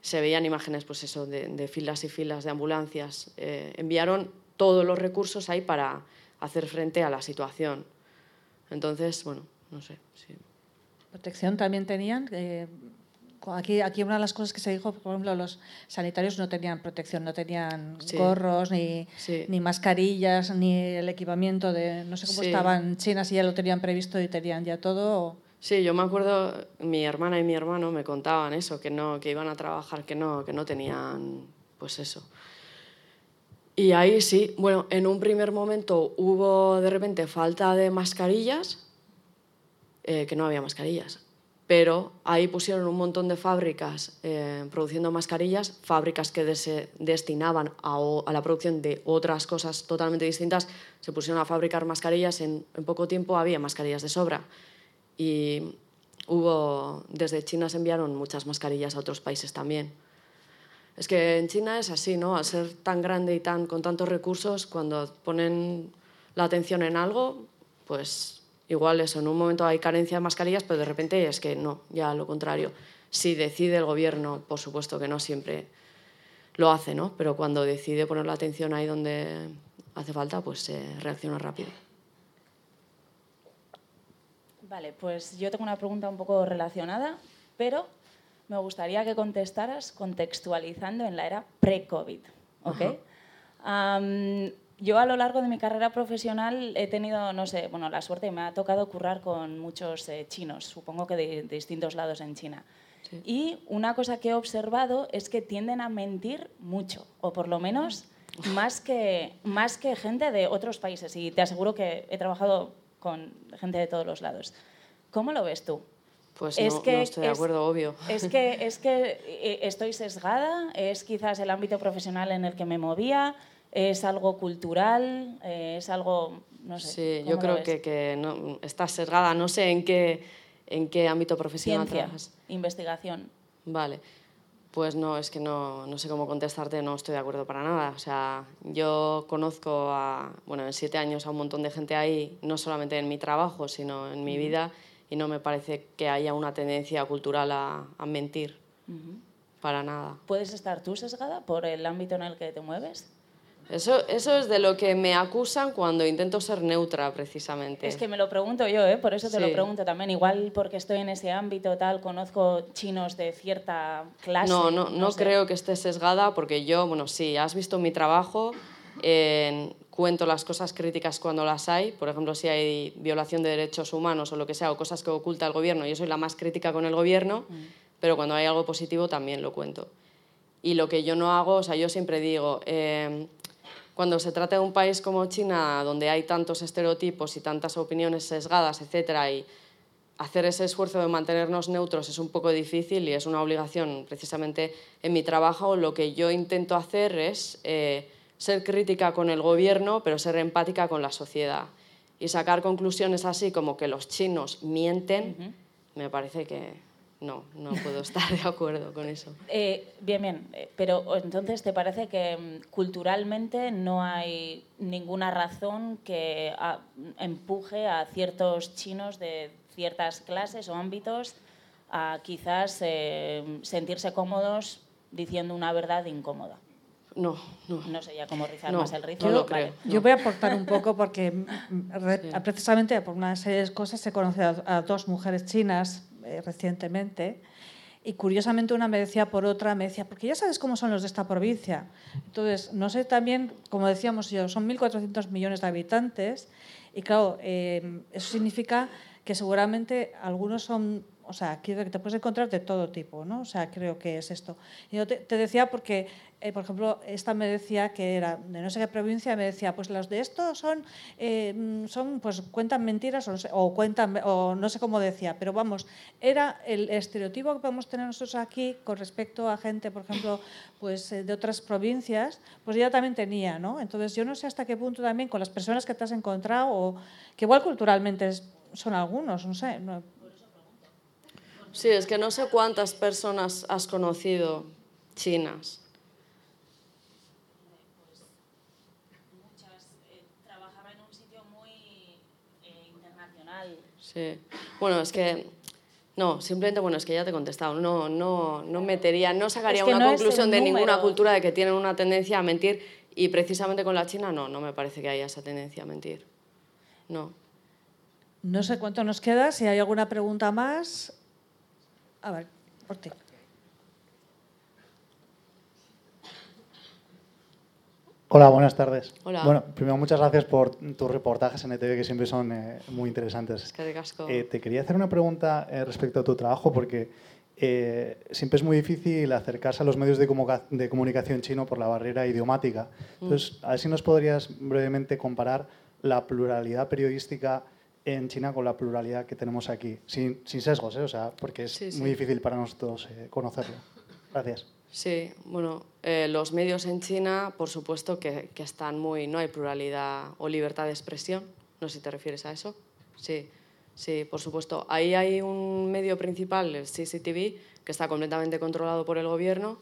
se veían imágenes pues eso, de, filas y filas de ambulancias. Eh, enviaron todos los recursos ahí para hacer frente a la situación. Entonces, bueno, no sé. ¿Protección también tenían? Aquí, aquí una de las cosas que se dijo, por ejemplo, los sanitarios no tenían protección, no tenían Sí. gorros, ni, Sí. ni mascarillas, ni el equipamiento de, no sé cómo Sí. estaban China, si ya lo tenían previsto y tenían ya todo. o- Sí, yo me acuerdo, mi hermana y mi hermano me contaban eso, que no, que iban a trabajar, que no, que no tenían, pues eso. Y ahí sí, bueno, en un primer momento hubo de repente falta de mascarillas, eh, que no había mascarillas, pero ahí pusieron un montón de fábricas eh, produciendo mascarillas, fábricas que se destinaban a, a la producción de otras cosas totalmente distintas, se pusieron a fabricar mascarillas, en, en poco tiempo había mascarillas de sobra. Y hubo, desde China se enviaron muchas mascarillas a otros países también. Es que en China es así, ¿no? Al ser tan grande y tan, con tantos recursos, cuando ponen la atención en algo, pues igual eso, en un momento hay carencia de mascarillas, pero de repente es que no, ya lo contrario. Si decide el gobierno, por supuesto que no siempre lo hace, ¿no? Pero cuando decide poner la atención ahí donde hace falta, pues se reacciona rápido. Vale, pues yo tengo una pregunta un poco relacionada, pero me gustaría que contestaras contextualizando en la era pre-COVID. ¿ok? Yo a lo largo de mi carrera profesional he tenido, no sé, bueno, la suerte me ha tocado currar con muchos eh, chinos, supongo que de, de distintos lados en China. Sí. Y una cosa que he observado es que tienden a mentir mucho, o por lo menos más que, más que gente de otros países. Y te aseguro que he trabajado con gente de todos los lados. ¿Cómo lo ves tú? Pues Es no, que no estoy de es- acuerdo, obvio. Es que, es que eh, estoy sesgada, es quizás el ámbito profesional en el que me movía, es algo cultural, eh, es algo, no sé. Sí, ¿cómo yo creo que, que no, estás sesgada, no sé en qué, en qué ámbito profesional Ciencia, trabajas. investigación. Vale, pues no, es que no, no sé cómo contestarte, no estoy de acuerdo para nada. O sea, yo conozco a, bueno, en siete años a un montón de gente ahí, no solamente en mi trabajo, sino en mi vida, y no me parece que haya una tendencia cultural a, a mentir, para nada. ¿Puedes estar tú sesgada por el ámbito en el que te mueves? Eso, eso es de lo que me acusan cuando intento ser neutra, precisamente. Es que me lo pregunto yo, ¿eh? por eso te lo Sí. pregunto también. Igual porque estoy en ese ámbito, tal, conozco chinos de cierta clase. No, no, no sé. creo que esté sesgada porque yo, bueno, sí, has visto mi trabajo, en- cuento las cosas críticas cuando las hay, por ejemplo, si hay violación de derechos humanos o lo que sea, o cosas que oculta el gobierno, yo soy la más crítica con el gobierno, pero cuando hay algo positivo también lo cuento. Y lo que yo no hago, o sea, yo siempre digo, eh, cuando se trata de un país como China, donde hay tantos estereotipos y tantas opiniones sesgadas, etcétera, y hacer ese esfuerzo de mantenernos neutros es un poco difícil y es una obligación. Precisamente en mi trabajo lo que yo intento hacer es eh, ser crítica con el gobierno, pero ser empática con la sociedad. Y sacar conclusiones así como que los chinos mienten, me parece que no, no puedo estar de acuerdo con eso. Eh, bien, bien, eh, pero entonces te parece que mm, culturalmente no hay ninguna razón que ah, empuje a ciertos chinos de ciertas clases o ámbitos a quizás eh, sentirse cómodos diciendo una verdad incómoda. No, no. No sé ya cómo rizar No, más el rizo. no lo vale. creo. Yo voy a aportar un poco porque mm, re- precisamente por una serie de cosas he conocido a, a dos mujeres chinas eh, recientemente y curiosamente una me decía por otra, me decía, porque ya sabes cómo son los de esta provincia. Entonces, no sé también, como decíamos yo, son 1.400 millones de habitantes y claro, eh, eso significa que seguramente algunos son, o sea, quiero que te puedes encontrar de todo tipo, ¿no? O sea, creo que es esto. Y yo te, te decía porque, eh, por ejemplo, esta me decía que era de no sé qué provincia, me decía, pues los de esto son, eh, mm, son pues cuentan mentiras o, no sé, o cuentan, o no sé cómo decía, pero vamos, era el estereotipo que podemos tener nosotros aquí con respecto a gente, por ejemplo, pues eh, de otras provincias, pues ella también tenía, ¿no? Entonces yo no sé hasta qué punto también con las personas que te has encontrado, o que igual culturalmente es- son algunos, no sé, no- Sí, es que no sé cuántas personas has conocido chinas. Muchas, eh, trabajaba en un sitio muy eh, internacional. Sí. Bueno, es que no, simplemente bueno, es que ya te he contestado. No, no, no metería, no sacaría Es que una no conclusión de ninguna cultura de que tienen una tendencia a mentir y precisamente con la China no, no me parece que haya esa tendencia a mentir. No. no sé cuánto nos queda, si hay alguna pregunta más. A ver, Ortega. Hola, buenas tardes. Hola. Bueno, primero muchas gracias por tus reportajes en ETV que siempre son eh, muy interesantes. Es que de casco. Eh, te quería hacer una pregunta eh, respecto a tu trabajo porque eh, siempre es muy difícil acercarse a los medios de, de comunicación chino por la barrera idiomática. Mm. Entonces, mm. a ver si nos podrías brevemente comparar la pluralidad periodística en China con la pluralidad que tenemos aquí, sin, sin sesgos, ¿eh? o sea, porque es Sí, sí. muy difícil para nosotros eh, conocerlo. Gracias. Sí, bueno, eh, los medios en China, por supuesto que, que están muy... No hay pluralidad o libertad de expresión. No sé si te refieres a eso. Sí, sí, por supuesto. Ahí hay un medio principal, el CCTV, que está completamente controlado por el gobierno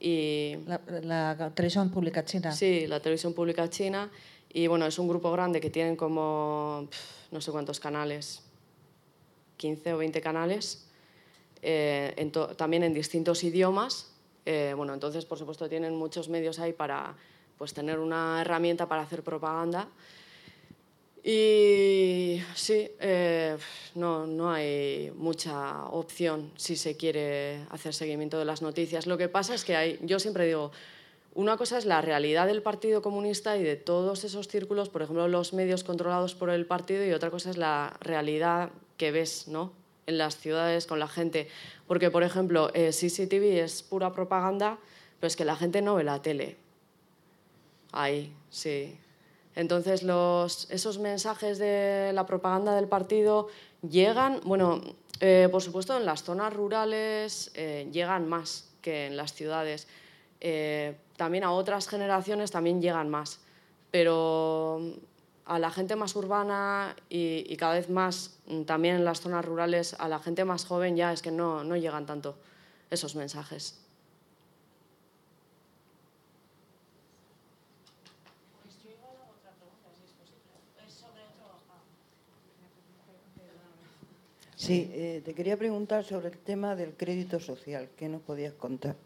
y... La, la televisión pública china. Sí, la televisión pública china. Y bueno, es un grupo grande que tienen como no sé cuántos canales, 15 o 20 canales, eh, en también en distintos idiomas. Eh, bueno, entonces, por supuesto, tienen muchos medios ahí para pues, tener una herramienta para hacer propaganda. Y sí, eh, no, no hay mucha opción si se quiere hacer seguimiento de las noticias. Lo que pasa es que hay, yo siempre digo, una cosa es la realidad del Partido Comunista y de todos esos círculos, por ejemplo, los medios controlados por el partido, y otra cosa es la realidad que ves ¿no? en las ciudades con la gente. Porque, por ejemplo, eh, CCTV es pura propaganda, pero es que la gente no ve la tele. Ahí, sí. Entonces, los, esos mensajes de la propaganda del partido llegan, bueno, eh, por supuesto, en las zonas rurales eh, llegan más que en las ciudades. También a otras generaciones también llegan más, pero a la gente más urbana y, y cada vez más mm, también en las zonas rurales, a la gente más joven ya es que no, no llegan tanto esos mensajes. Sí, eh, te quería preguntar sobre el tema del crédito social. ¿Qué nos podías contar?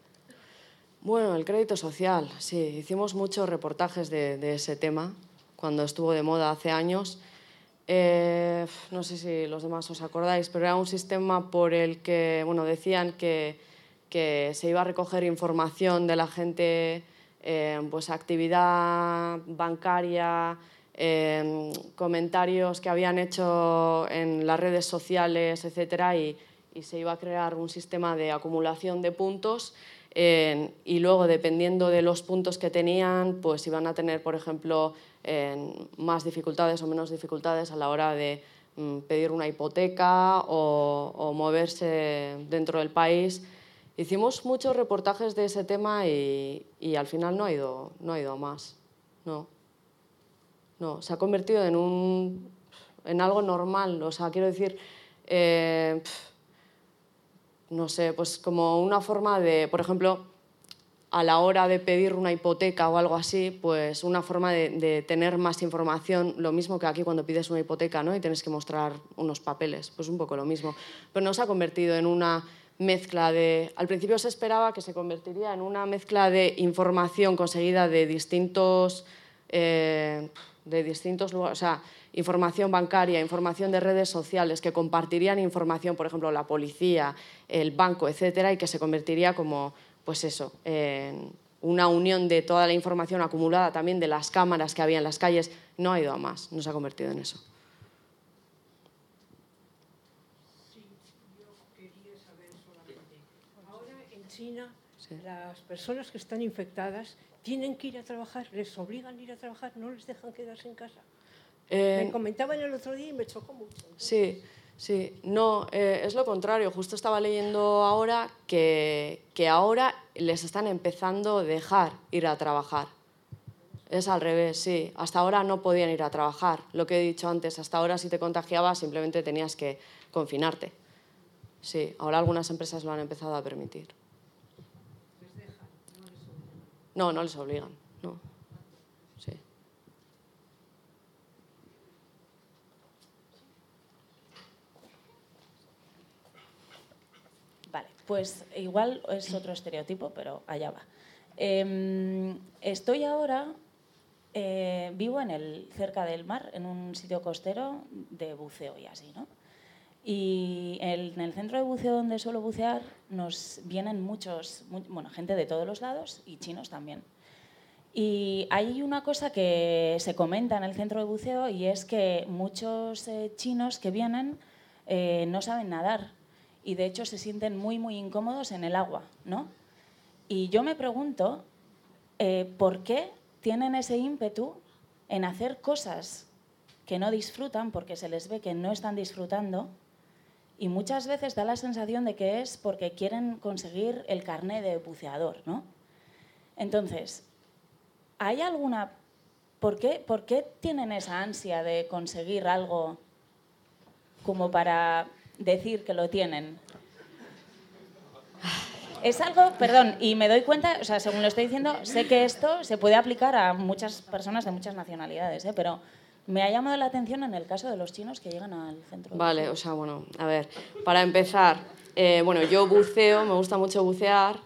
Bueno, el crédito social, sí, hicimos muchos reportajes de, ese tema cuando estuvo de moda hace años. Eh, no sé si los demás os acordáis, pero era un sistema por el que, bueno, decían que, se iba a recoger información de la gente, eh, pues actividad bancaria, eh, comentarios que habían hecho en las redes sociales, y, y se iba a crear un sistema de acumulación de puntos eh, y luego, dependiendo de los puntos que tenían, pues iban a tener, por ejemplo, eh, más dificultades o menos dificultades a la hora de mm, pedir una hipoteca o, o moverse dentro del país. Hicimos muchos reportajes de ese tema y, y al final no ha ido, no ha ido más. No. No, se ha convertido en, un, en algo normal. O sea, quiero decir, eh, pf, no sé, pues como una forma de, por ejemplo, a la hora de pedir una hipoteca o algo así, pues una forma de, tener más información, lo mismo que aquí cuando pides una hipoteca, ¿no? Y tienes que mostrar unos papeles, pues un poco lo mismo. Pero no se ha convertido en una mezcla de... Al principio se esperaba que se convertiría en una mezcla de información conseguida de distintos... eh, de distintos lugares, o sea, información bancaria, información de redes sociales, que compartirían información, por ejemplo, la policía, el banco, etcétera, y que se convertiría como, pues eso, en una unión de toda la información acumulada también de las cámaras que había en las calles. No ha ido a más, no se ha convertido en eso. Ahora en China las personas que están infectadas tienen que ir a trabajar, les obligan a ir a trabajar, no les dejan quedarse en casa. Eh, Me comentaban el otro día y me chocó mucho. Sí, sí. No, eh, es lo contrario. Justo estaba leyendo ahora que, que ahora les están empezando a dejar ir a trabajar. Es al revés, sí. Hasta ahora no podían ir a trabajar. Lo que he dicho antes, hasta ahora si te contagiabas simplemente tenías que confinarte. Sí, ahora algunas empresas lo han empezado a permitir. No, no les obligan, no. Sí. Vale, pues igual es otro estereotipo, pero allá va. Eh, estoy ahora, eh, vivo en el, cerca del mar, en un sitio costero de buceo y así, ¿no? Y en el centro de buceo donde suelo bucear nos vienen muchos, mu- bueno, gente de todos los lados y chinos también. Y hay una cosa que se comenta en el centro de buceo y es que muchos eh, chinos que vienen eh, no saben nadar y de hecho se sienten muy, muy incómodos en el agua, ¿no? Y yo me pregunto eh, por qué tienen ese ímpetu en hacer cosas que no disfrutan porque se les ve que no están disfrutando y muchas veces da la sensación de que es porque quieren conseguir el carné de buceador, ¿no? Entonces, ¿hay alguna... ¿Por qué, ¿Por qué tienen esa ansia de conseguir algo como para decir que lo tienen? Es algo, perdón, y me doy cuenta, o sea, según lo estoy diciendo, sé que esto se puede aplicar a muchas personas de muchas nacionalidades, ¿eh? pero me ha llamado la atención en el caso de los chinos que llegan al centro. Vale, o sea, bueno, a ver, para empezar, eh, bueno, yo buceo, me gusta mucho bucear.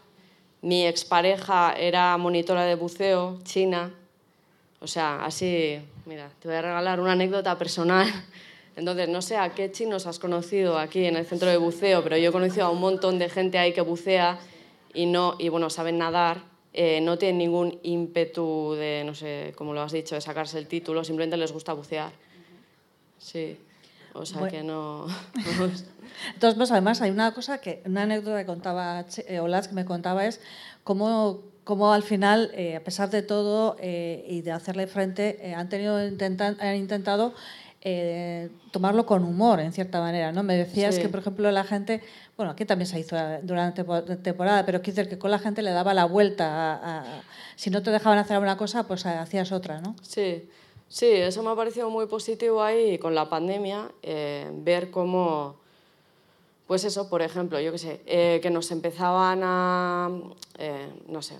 Mi expareja era monitora de buceo, china. O sea, así, mira, te voy a regalar una anécdota personal. Entonces, no sé a qué chinos has conocido aquí en el centro de buceo, pero yo he conocido a un montón de gente ahí que bucea y, no, y bueno, saben nadar, eh, no tienen ningún ímpetu de, no sé, como lo has dicho, de sacarse el título, simplemente les gusta bucear. Sí, o sea que no... Entonces, pues, además hay una cosa que, una anécdota que contaba eh, Olas que me contaba es cómo, cómo al final, eh, a pesar de todo eh, y de hacerle frente, han, tenido, intentan, han intentado eh, tomarlo con humor, en cierta manera. ¿no? Me decías Sí. que, por ejemplo, la gente, bueno, aquí también se hizo durante la temporada, pero quiero decir que con la gente le daba la vuelta. A, a- si no te dejaban hacer una cosa, pues hacías otra, ¿no? Sí, sí, eso me ha parecido muy positivo ahí con la pandemia, eh, ver cómo, pues eso, por ejemplo, yo qué sé, eh, que nos empezaban a, no sé,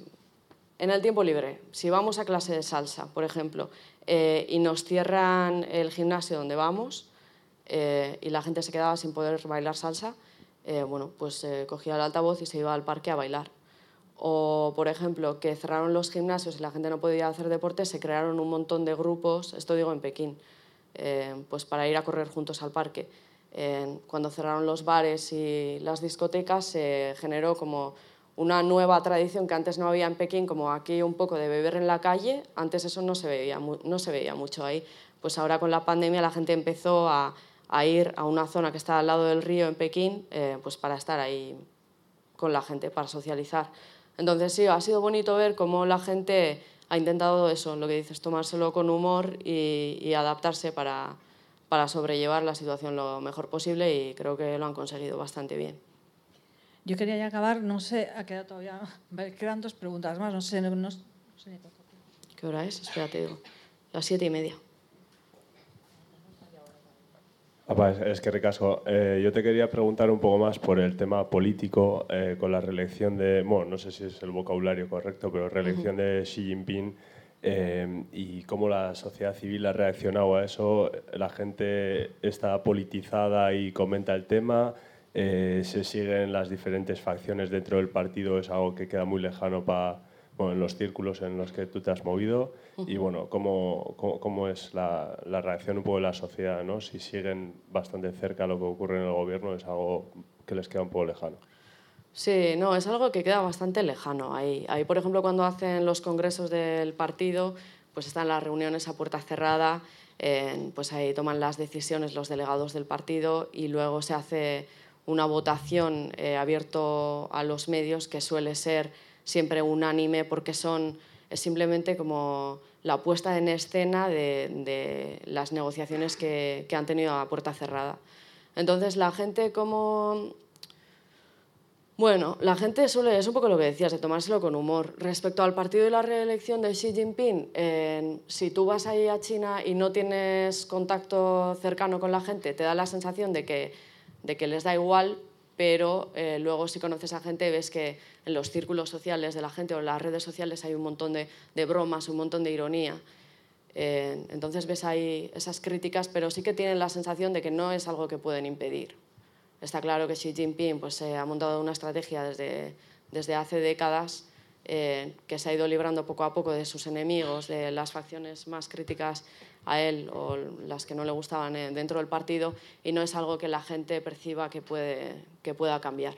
en el tiempo libre, si vamos a clase de salsa, por ejemplo, eh, y nos cierran el gimnasio donde vamos eh, y la gente se quedaba sin poder bailar salsa, eh, bueno, pues cogía el altavoz y se iba al parque a bailar. O, por ejemplo, que cerraron los gimnasios y la gente no podía hacer deporte, se crearon un montón de grupos, esto digo en Pekín, pues para ir a correr juntos al parque. Cuando cerraron los bares y las discotecas, se generó como una nueva tradición que antes no había en Pekín, como aquí un poco de beber en la calle, antes eso no se veía, no se veía mucho ahí. Pues ahora con la pandemia la gente empezó a, ir a una zona que está al lado del río en Pekín, eh, pues para estar ahí con la gente, para socializar. Entonces sí, ha sido bonito ver cómo la gente ha intentado eso, lo que dices, tomárselo con humor y, adaptarse para sobrellevar la situación lo mejor posible y creo que lo han conseguido bastante bien. Yo quería ya acabar, no sé, ha quedado todavía, quedan dos preguntas más, no sé, no, no- no sé ni cuánto tiempo. ¿Qué hora es? Espérate, digo. Las siete y media. Es, que ricasco. Eh, yo te quería preguntar un poco más por el tema político eh, con la reelección de, bueno, no sé si es el vocabulario correcto, pero reelección de Xi Jinping eh, y cómo la sociedad civil ha reaccionado a eso. La gente está politizada y comenta el tema. Eh, se siguen las diferentes facciones dentro del partido, es algo que queda muy lejano para bueno, en los círculos en los que tú te has movido y bueno, cómo, cómo, cómo es la, la reacción un poco de la sociedad, ¿no? Si siguen bastante cerca lo que ocurre en el gobierno, es algo que les queda un poco lejano. Sí, no, es algo que queda bastante lejano. Ahí, ahí, por ejemplo, cuando hacen los congresos del partido, pues están las reuniones a puerta cerrada, eh, pues ahí toman las decisiones los delegados del partido y luego se hace una votación eh, abierto a los medios que suele ser siempre unánime porque son simplemente como la puesta en escena de, de las negociaciones que, que han tenido a puerta cerrada. Entonces la gente como bueno, la gente suele, es un poco lo que decías, de tomárselo con humor. Respecto al partido y la reelección de Xi Jinping, eh, si tú vas ahí a China y no tienes contacto cercano con la gente, te da la sensación de que, de que les da igual, pero eh, luego si conoces a gente ves que en los círculos sociales de la gente o en las redes sociales hay un montón de, bromas, un montón de ironía. Eh, entonces ves ahí esas críticas, pero sí que tienen la sensación de que no es algo que pueden impedir. Está claro que Xi Jinping pues, eh, ha montado una estrategia desde, desde hace décadas eh, que se ha ido librando poco a poco de sus enemigos, de las facciones más críticas a él o las que no le gustaban eh, dentro del partido y no es algo que la gente perciba que, puede, que pueda cambiar.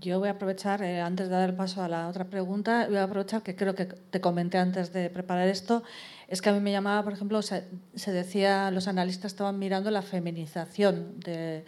Yo voy a aprovechar, eh, antes de dar el paso a la otra pregunta, voy a aprovechar que creo que te comenté antes de preparar esto, es que a mí me llamaba, por ejemplo, se, se decía, los analistas estaban mirando la feminización de,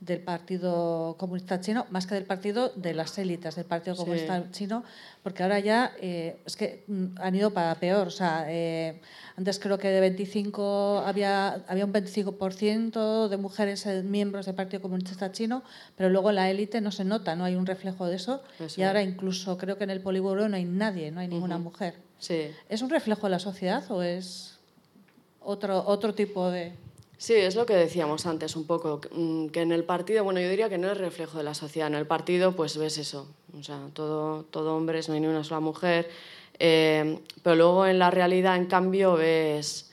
del Partido Comunista Chino, más que del partido de las élites del Partido Comunista Chino, porque ahora ya eh, es que mm, han ido para peor. O sea, eh, antes creo que de 25 había, había un 25% de mujeres miembros del Partido Comunista Chino, pero luego la élite no se nota, no hay un reflejo de eso. Y ahora incluso creo que en el Polígono no hay nadie, no hay ninguna mujer. Sí. ¿Es un reflejo de la sociedad o es otro, otro tipo de...? Sí, es lo que decíamos antes un poco, mm, que en el partido, bueno, yo diría que no es reflejo de la sociedad, en el partido pues ves eso, o sea, todo, todo hombres, no hay ni una sola mujer, eh, pero luego en la realidad, en cambio, ves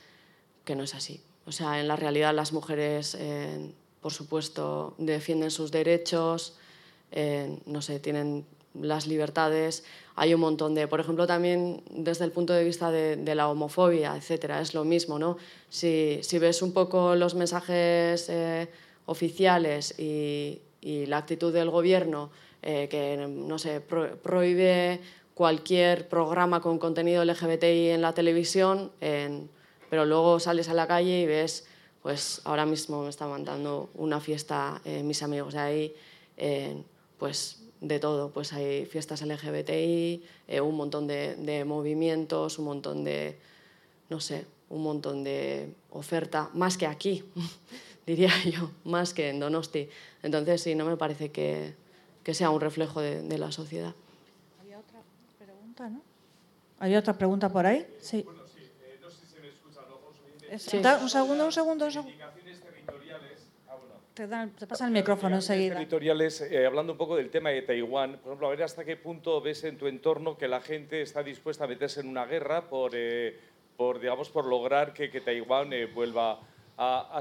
que no es así. O sea, en la realidad las mujeres, eh, por supuesto, defienden sus derechos, eh, no sé, tienen las libertades, hay un montón de, por ejemplo, también desde el punto de vista de, la homofobia, etcétera, es lo mismo, ¿no? Si, si ves un poco los mensajes eh, oficiales y, la actitud del gobierno, eh, que, no sé, prohíbe cualquier programa con contenido LGBTI en la televisión, pero luego sales a la calle y ves, pues ahora mismo me están mandando una fiesta eh, mis amigos de ahí, pues de todo, pues hay fiestas LGBTI, eh, un montón de, movimientos, un montón de, no sé, un montón de oferta, más que aquí, diría yo, más que en Donosti. Entonces sí, no me parece que, que sea un reflejo de, la sociedad. Había otra pregunta, ¿no? ¿Había otra pregunta por ahí? Sí. Bueno, sí, eh, no sé si se me escucha, ¿no? Un segundo, un segundo, un segundo te, pasa el micrófono enseguida. Territoriales, eh, hablando un poco del tema de Taiwán, por ejemplo, a ver hasta qué punto ves en tu entorno que la gente está dispuesta a meterse en una guerra por, eh, por digamos, por lograr que, que Taiwán eh, vuelva a,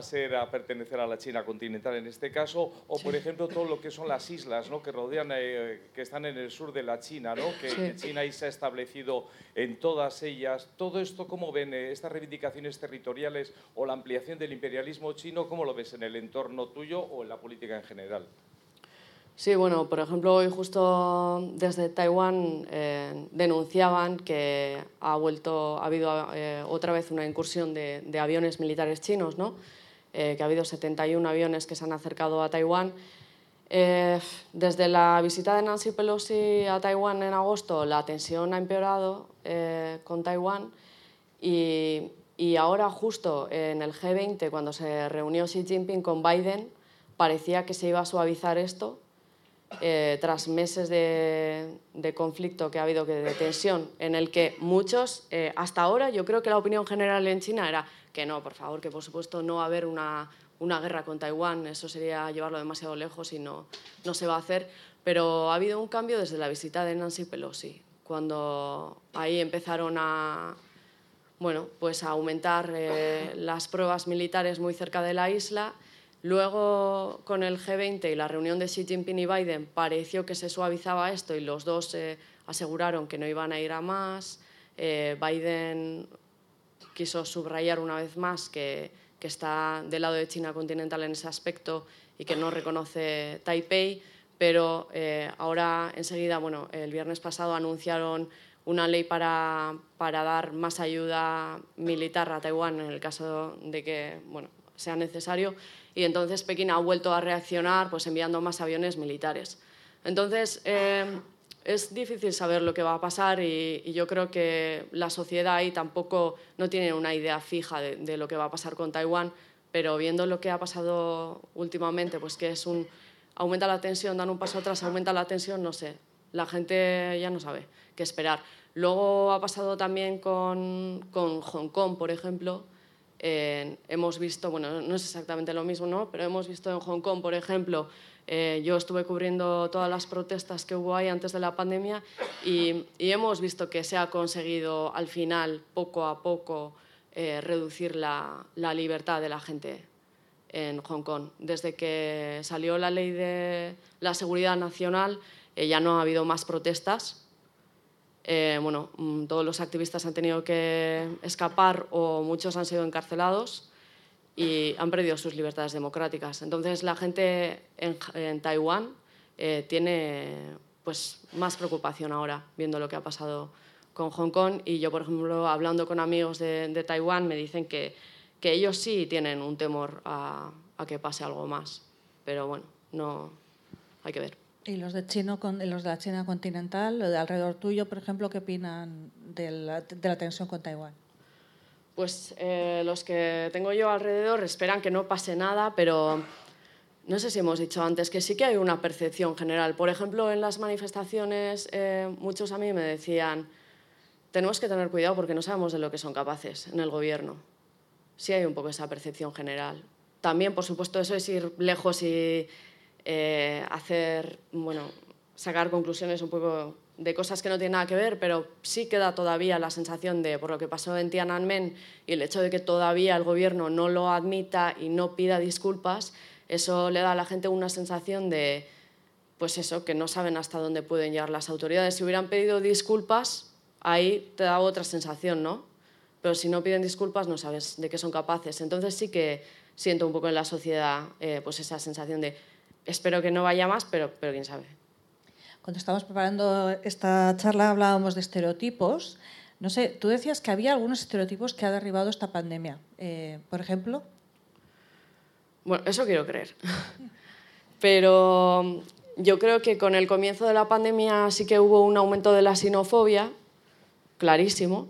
ser, a pertenecer a la China continental en este caso, o por ejemplo todo lo que son las islas ¿no? que rodean, eh, que están en el sur de la China, ¿no? que, China ahí se ha establecido en todas ellas. Todo esto, ¿cómo ven eh, estas reivindicaciones territoriales o la ampliación del imperialismo chino? ¿Cómo lo ves en el entorno tuyo o en la política en general? Sí, bueno, por ejemplo, hoy justo desde Taiwán eh, denunciaban que ha vuelto, ha habido eh, otra vez una incursión de, aviones militares chinos, ¿no? Eh, que ha habido 71 aviones que se han acercado a Taiwán. desde la visita de Nancy Pelosi a Taiwán en agosto, la tensión ha empeorado con Taiwán y, y ahora justo en el G20, cuando se reunió Xi Jinping con Biden, parecía que se iba a suavizar esto eh, tras meses de, conflicto que ha habido, de tensión, en el que muchos, eh, hasta ahora, yo creo que la opinión general en China era que no, por favor, que por supuesto no va a haber una, una guerra con Taiwán, eso sería llevarlo demasiado lejos y no, no se va a hacer. Pero ha habido un cambio desde la visita de Nancy Pelosi, cuando ahí empezaron a, bueno, pues a aumentar eh, las pruebas militares muy cerca de la isla Luego, con el G20 y la reunión de Xi Jinping y Biden, pareció que se suavizaba esto y los dos eh, aseguraron que no iban a ir a más. Eh, Biden quiso subrayar una vez más que, que, está del lado de China continental en ese aspecto y que no reconoce Taipei, pero eh, ahora enseguida, bueno, el viernes pasado anunciaron una ley para, para dar más ayuda militar a Taiwán en el caso de que bueno, sea necesario y entonces Pekín ha vuelto a reaccionar pues, enviando más aviones militares. Entonces, eh, es difícil saber lo que va a pasar y, yo creo que la sociedad ahí tampoco no tiene una idea fija de, lo que va a pasar con Taiwán, pero viendo lo que ha pasado últimamente, pues que es un... aumenta la tensión, dan un paso atrás, aumenta la tensión, no sé, la gente ya no sabe qué esperar. Luego ha pasado también con, con Hong Kong, por ejemplo, hemos visto, bueno, no es exactamente lo mismo, ¿no? pero hemos visto en Hong Kong, por ejemplo, eh, yo estuve cubriendo todas las protestas que hubo ahí antes de la pandemia y, hemos visto que se ha conseguido al final, poco a poco, eh, reducir la, libertad de la gente en Hong Kong. Desde que salió la ley de la seguridad nacional, eh, ya no ha habido más protestas, eh, bueno, mm, todos los activistas han tenido que escapar o muchos han sido encarcelados y han perdido sus libertades democráticas. Entonces la gente en, Taiwán eh, tiene pues, más preocupación ahora, viendo lo que ha pasado con Hong Kong. Y yo, por ejemplo, hablando con amigos de, Taiwán, me dicen que, que, ellos sí tienen un temor a, a, que pase algo más. Pero bueno, no hay que ver. ¿Y los de, Chino, los de la China continental, de alrededor tuyo, por ejemplo, qué opinan de la, de la tensión con Taiwán? Pues eh, los que tengo yo alrededor esperan que no pase nada, pero no sé si hemos dicho antes que sí que hay una percepción general. Por ejemplo, en las manifestaciones, eh, muchos a mí me decían, tenemos que tener cuidado porque no sabemos de lo que son capaces en el gobierno. Sí hay un poco esa percepción general. También, por supuesto, eso es ir lejos y eh, hacer, bueno, sacar conclusiones un poco de cosas que no tienen nada que ver, pero sí queda todavía la sensación de, por lo que pasó en Tiananmen y el hecho de que todavía el gobierno no lo admita y no pida disculpas, eso le da a la gente una sensación de, pues eso, que no saben hasta dónde pueden llegar las autoridades. Si hubieran pedido disculpas, ahí te da otra sensación, ¿no? Pero si no piden disculpas, no sabes de qué son capaces. Entonces sí que siento un poco en la sociedad eh, pues esa sensación de espero que no vaya más, pero, pero quién sabe. Cuando estábamos preparando esta charla hablábamos de estereotipos. No sé, tú decías que había algunos estereotipos que ha derribado esta pandemia. Eh, por ejemplo. Bueno, eso quiero creer. Pero yo creo que con el comienzo de la pandemia sí que hubo un aumento de la sinofobia, clarísimo,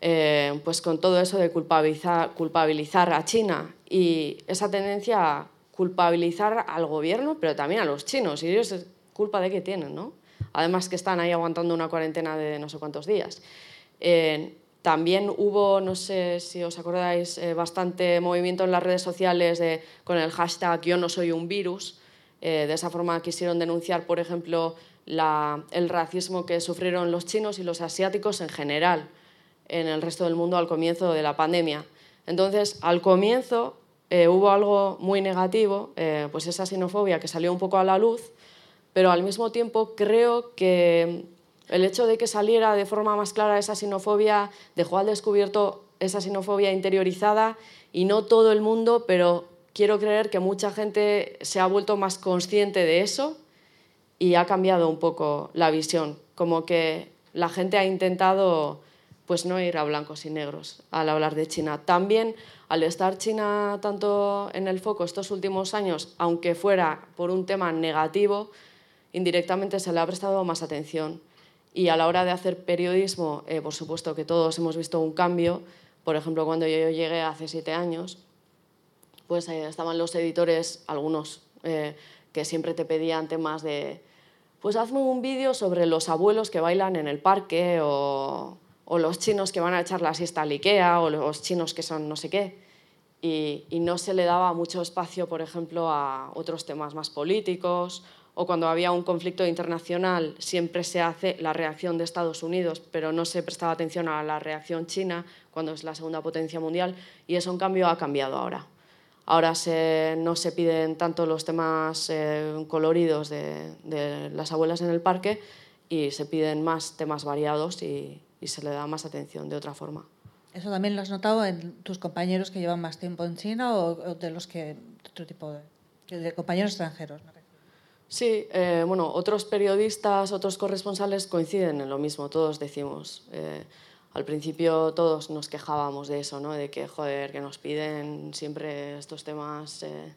eh, pues con todo eso de culpabilizar, culpabilizar a China y esa tendencia culpabilizar al gobierno, pero también a los chinos. Y ellos, culpa de qué tienen, ¿no? Además que están ahí aguantando una cuarentena de no sé cuántos días. Eh, también hubo, no sé si os acordáis, eh, bastante movimiento en las redes sociales de, con el hashtag yo no soy un virus. Eh, de esa forma quisieron denunciar, por ejemplo, la, el racismo que sufrieron los chinos y los asiáticos en general en el resto del mundo al comienzo de la pandemia. Entonces, al comienzo eh, hubo algo muy negativo, eh, pues esa xenofobia que salió un poco a la luz, pero al mismo tiempo creo que el hecho de que saliera de forma más clara esa xenofobia dejó al descubierto esa xenofobia interiorizada y no todo el mundo, pero quiero creer que mucha gente se ha vuelto más consciente de eso y ha cambiado un poco la visión, como que la gente ha intentado pues no ir a blancos y negros al hablar de China. También al estar China tanto en el foco estos últimos años, aunque fuera por un tema negativo, indirectamente se le ha prestado más atención. Y a la hora de hacer periodismo, eh, por supuesto que todos hemos visto un cambio. Por ejemplo, cuando yo llegué hace siete años, pues eh, estaban los editores, algunos, eh, que siempre te pedían temas de, pues hazme un vídeo sobre los abuelos que bailan en el parque o o los chinos que van a echar la siesta al Ikea, o los chinos que son no sé qué. Y, no se le daba mucho espacio, por ejemplo, a otros temas más políticos, o cuando había un conflicto internacional siempre se hace la reacción de Estados Unidos, pero no se prestaba atención a la reacción china cuando es la segunda potencia mundial, y eso en cambio ha cambiado ahora. Ahora no se piden tanto los temas eh, coloridos de, de las abuelas en el parque y se piden más temas variados y, y se le da más atención de otra forma. ¿Eso también lo has notado en tus compañeros que llevan más tiempo en China o de los que otro tipo de, de compañeros extranjeros? Sí, eh, bueno, otros periodistas, otros corresponsales coinciden en lo mismo, todos decimos. Eh, al principio todos nos quejábamos de eso, ¿no? de que, joder, que nos piden siempre estos temas eh,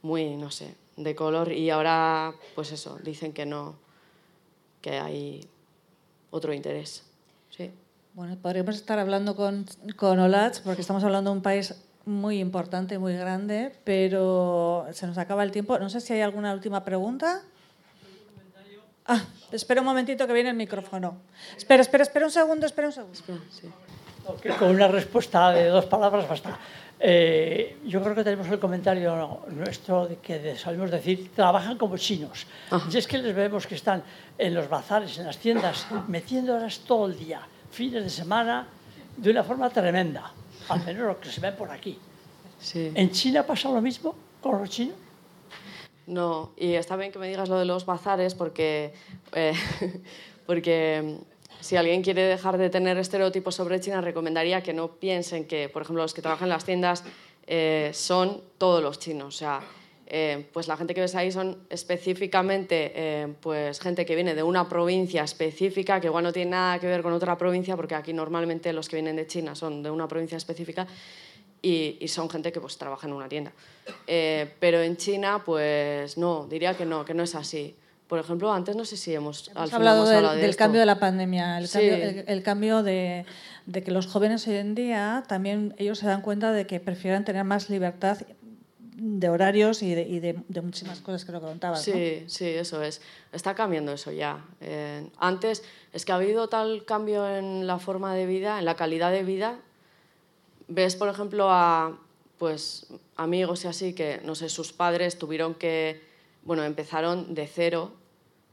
muy, no sé, de color y ahora, pues eso, dicen que no, que hay otro interés. Bueno, podríamos estar hablando con, con Olach, porque estamos hablando de un país muy importante, muy grande, pero se nos acaba el tiempo. No sé si hay alguna última pregunta. Ah, espera un momentito que viene el micrófono. Espera, espera, espera un segundo, espera un segundo. Con una respuesta de dos palabras basta. Eh, yo creo que tenemos el comentario nuestro de que sabemos decir, trabajan como chinos. Y es que les vemos que están en los bazares, en las tiendas, metiendo horas todo el día fines de semana de una forma tremenda, al menos lo que se ve por aquí. Sí. ¿En China pasa lo mismo con los chinos? No, y está bien que me digas lo de los bazares porque, eh, porque mm, si alguien quiere dejar de tener estereotipos sobre China, recomendaría que no piensen que, por ejemplo, los que trabajan en las tiendas eh, son todos los chinos. O sea, eh, pues la gente que ves ahí son específicamente eh, pues gente que viene de una provincia específica, que igual no tiene nada que ver con otra provincia, porque aquí normalmente los que vienen de China son de una provincia específica y, son gente que pues trabaja en una tienda. Eh, pero en China, pues no, diría que no, que no es así. Por ejemplo, antes no sé si hemos, hemos hablado del, cambio de la pandemia, el cambio, el, cambio de, de, que los jóvenes hoy en día también ellos se dan cuenta de que prefieren tener más libertad de horarios y de, y de, muchísimas cosas que lo contabas. Sí, sí, eso es. Está cambiando eso ya. Eh, antes es que ha habido tal cambio en la forma de vida, en la calidad de vida. Ves, por ejemplo, a pues, amigos y así que, no sé, sus padres tuvieron que, bueno, empezaron de cero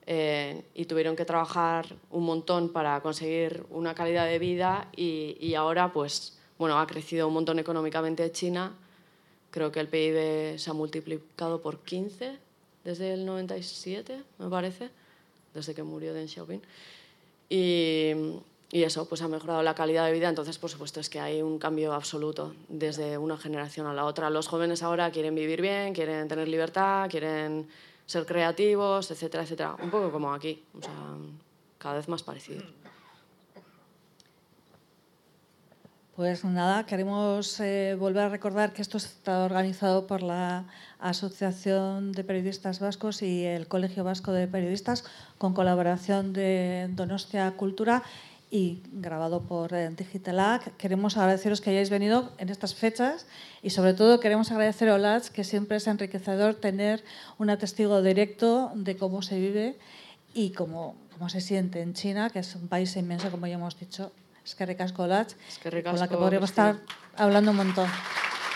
eh, y tuvieron que trabajar un montón para conseguir una calidad de vida y, y ahora, pues, bueno, ha crecido un montón económicamente China Creo que el PIB se ha multiplicado por 15 desde el 97, me parece, desde que murió Deng Xiaoping. Y, y, eso, pues ha mejorado la calidad de vida. Entonces, por supuesto, es que hay un cambio absoluto desde una generación a la otra. Los jóvenes ahora quieren vivir bien, quieren tener libertad, quieren ser creativos, etcétera, etcétera. Un poco como aquí, o sea, cada vez más parecido. Pues nada, queremos eh, volver a recordar que esto está organizado por la Asociación de Periodistas Vascos y el Colegio Vasco de Periodistas con colaboración de Donostia Cultura y grabado por eh, Digitalac. Queremos agradeceros que hayáis venido en estas fechas y sobre todo queremos agradecer a Olaz que siempre es enriquecedor tener un testigo directo de cómo se vive y cómo, cómo se siente en China, que es un país inmenso, como ya hemos dicho, Eskerrik asko, Latz. Eskerrik asko. Con la que podríamos estar hablando un montón.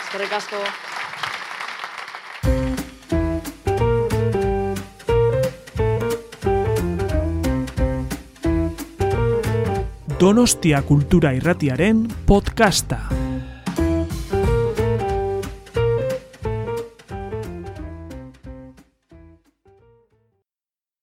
Eskerrik asko. Donostia Kultura Irratiaren podcasta.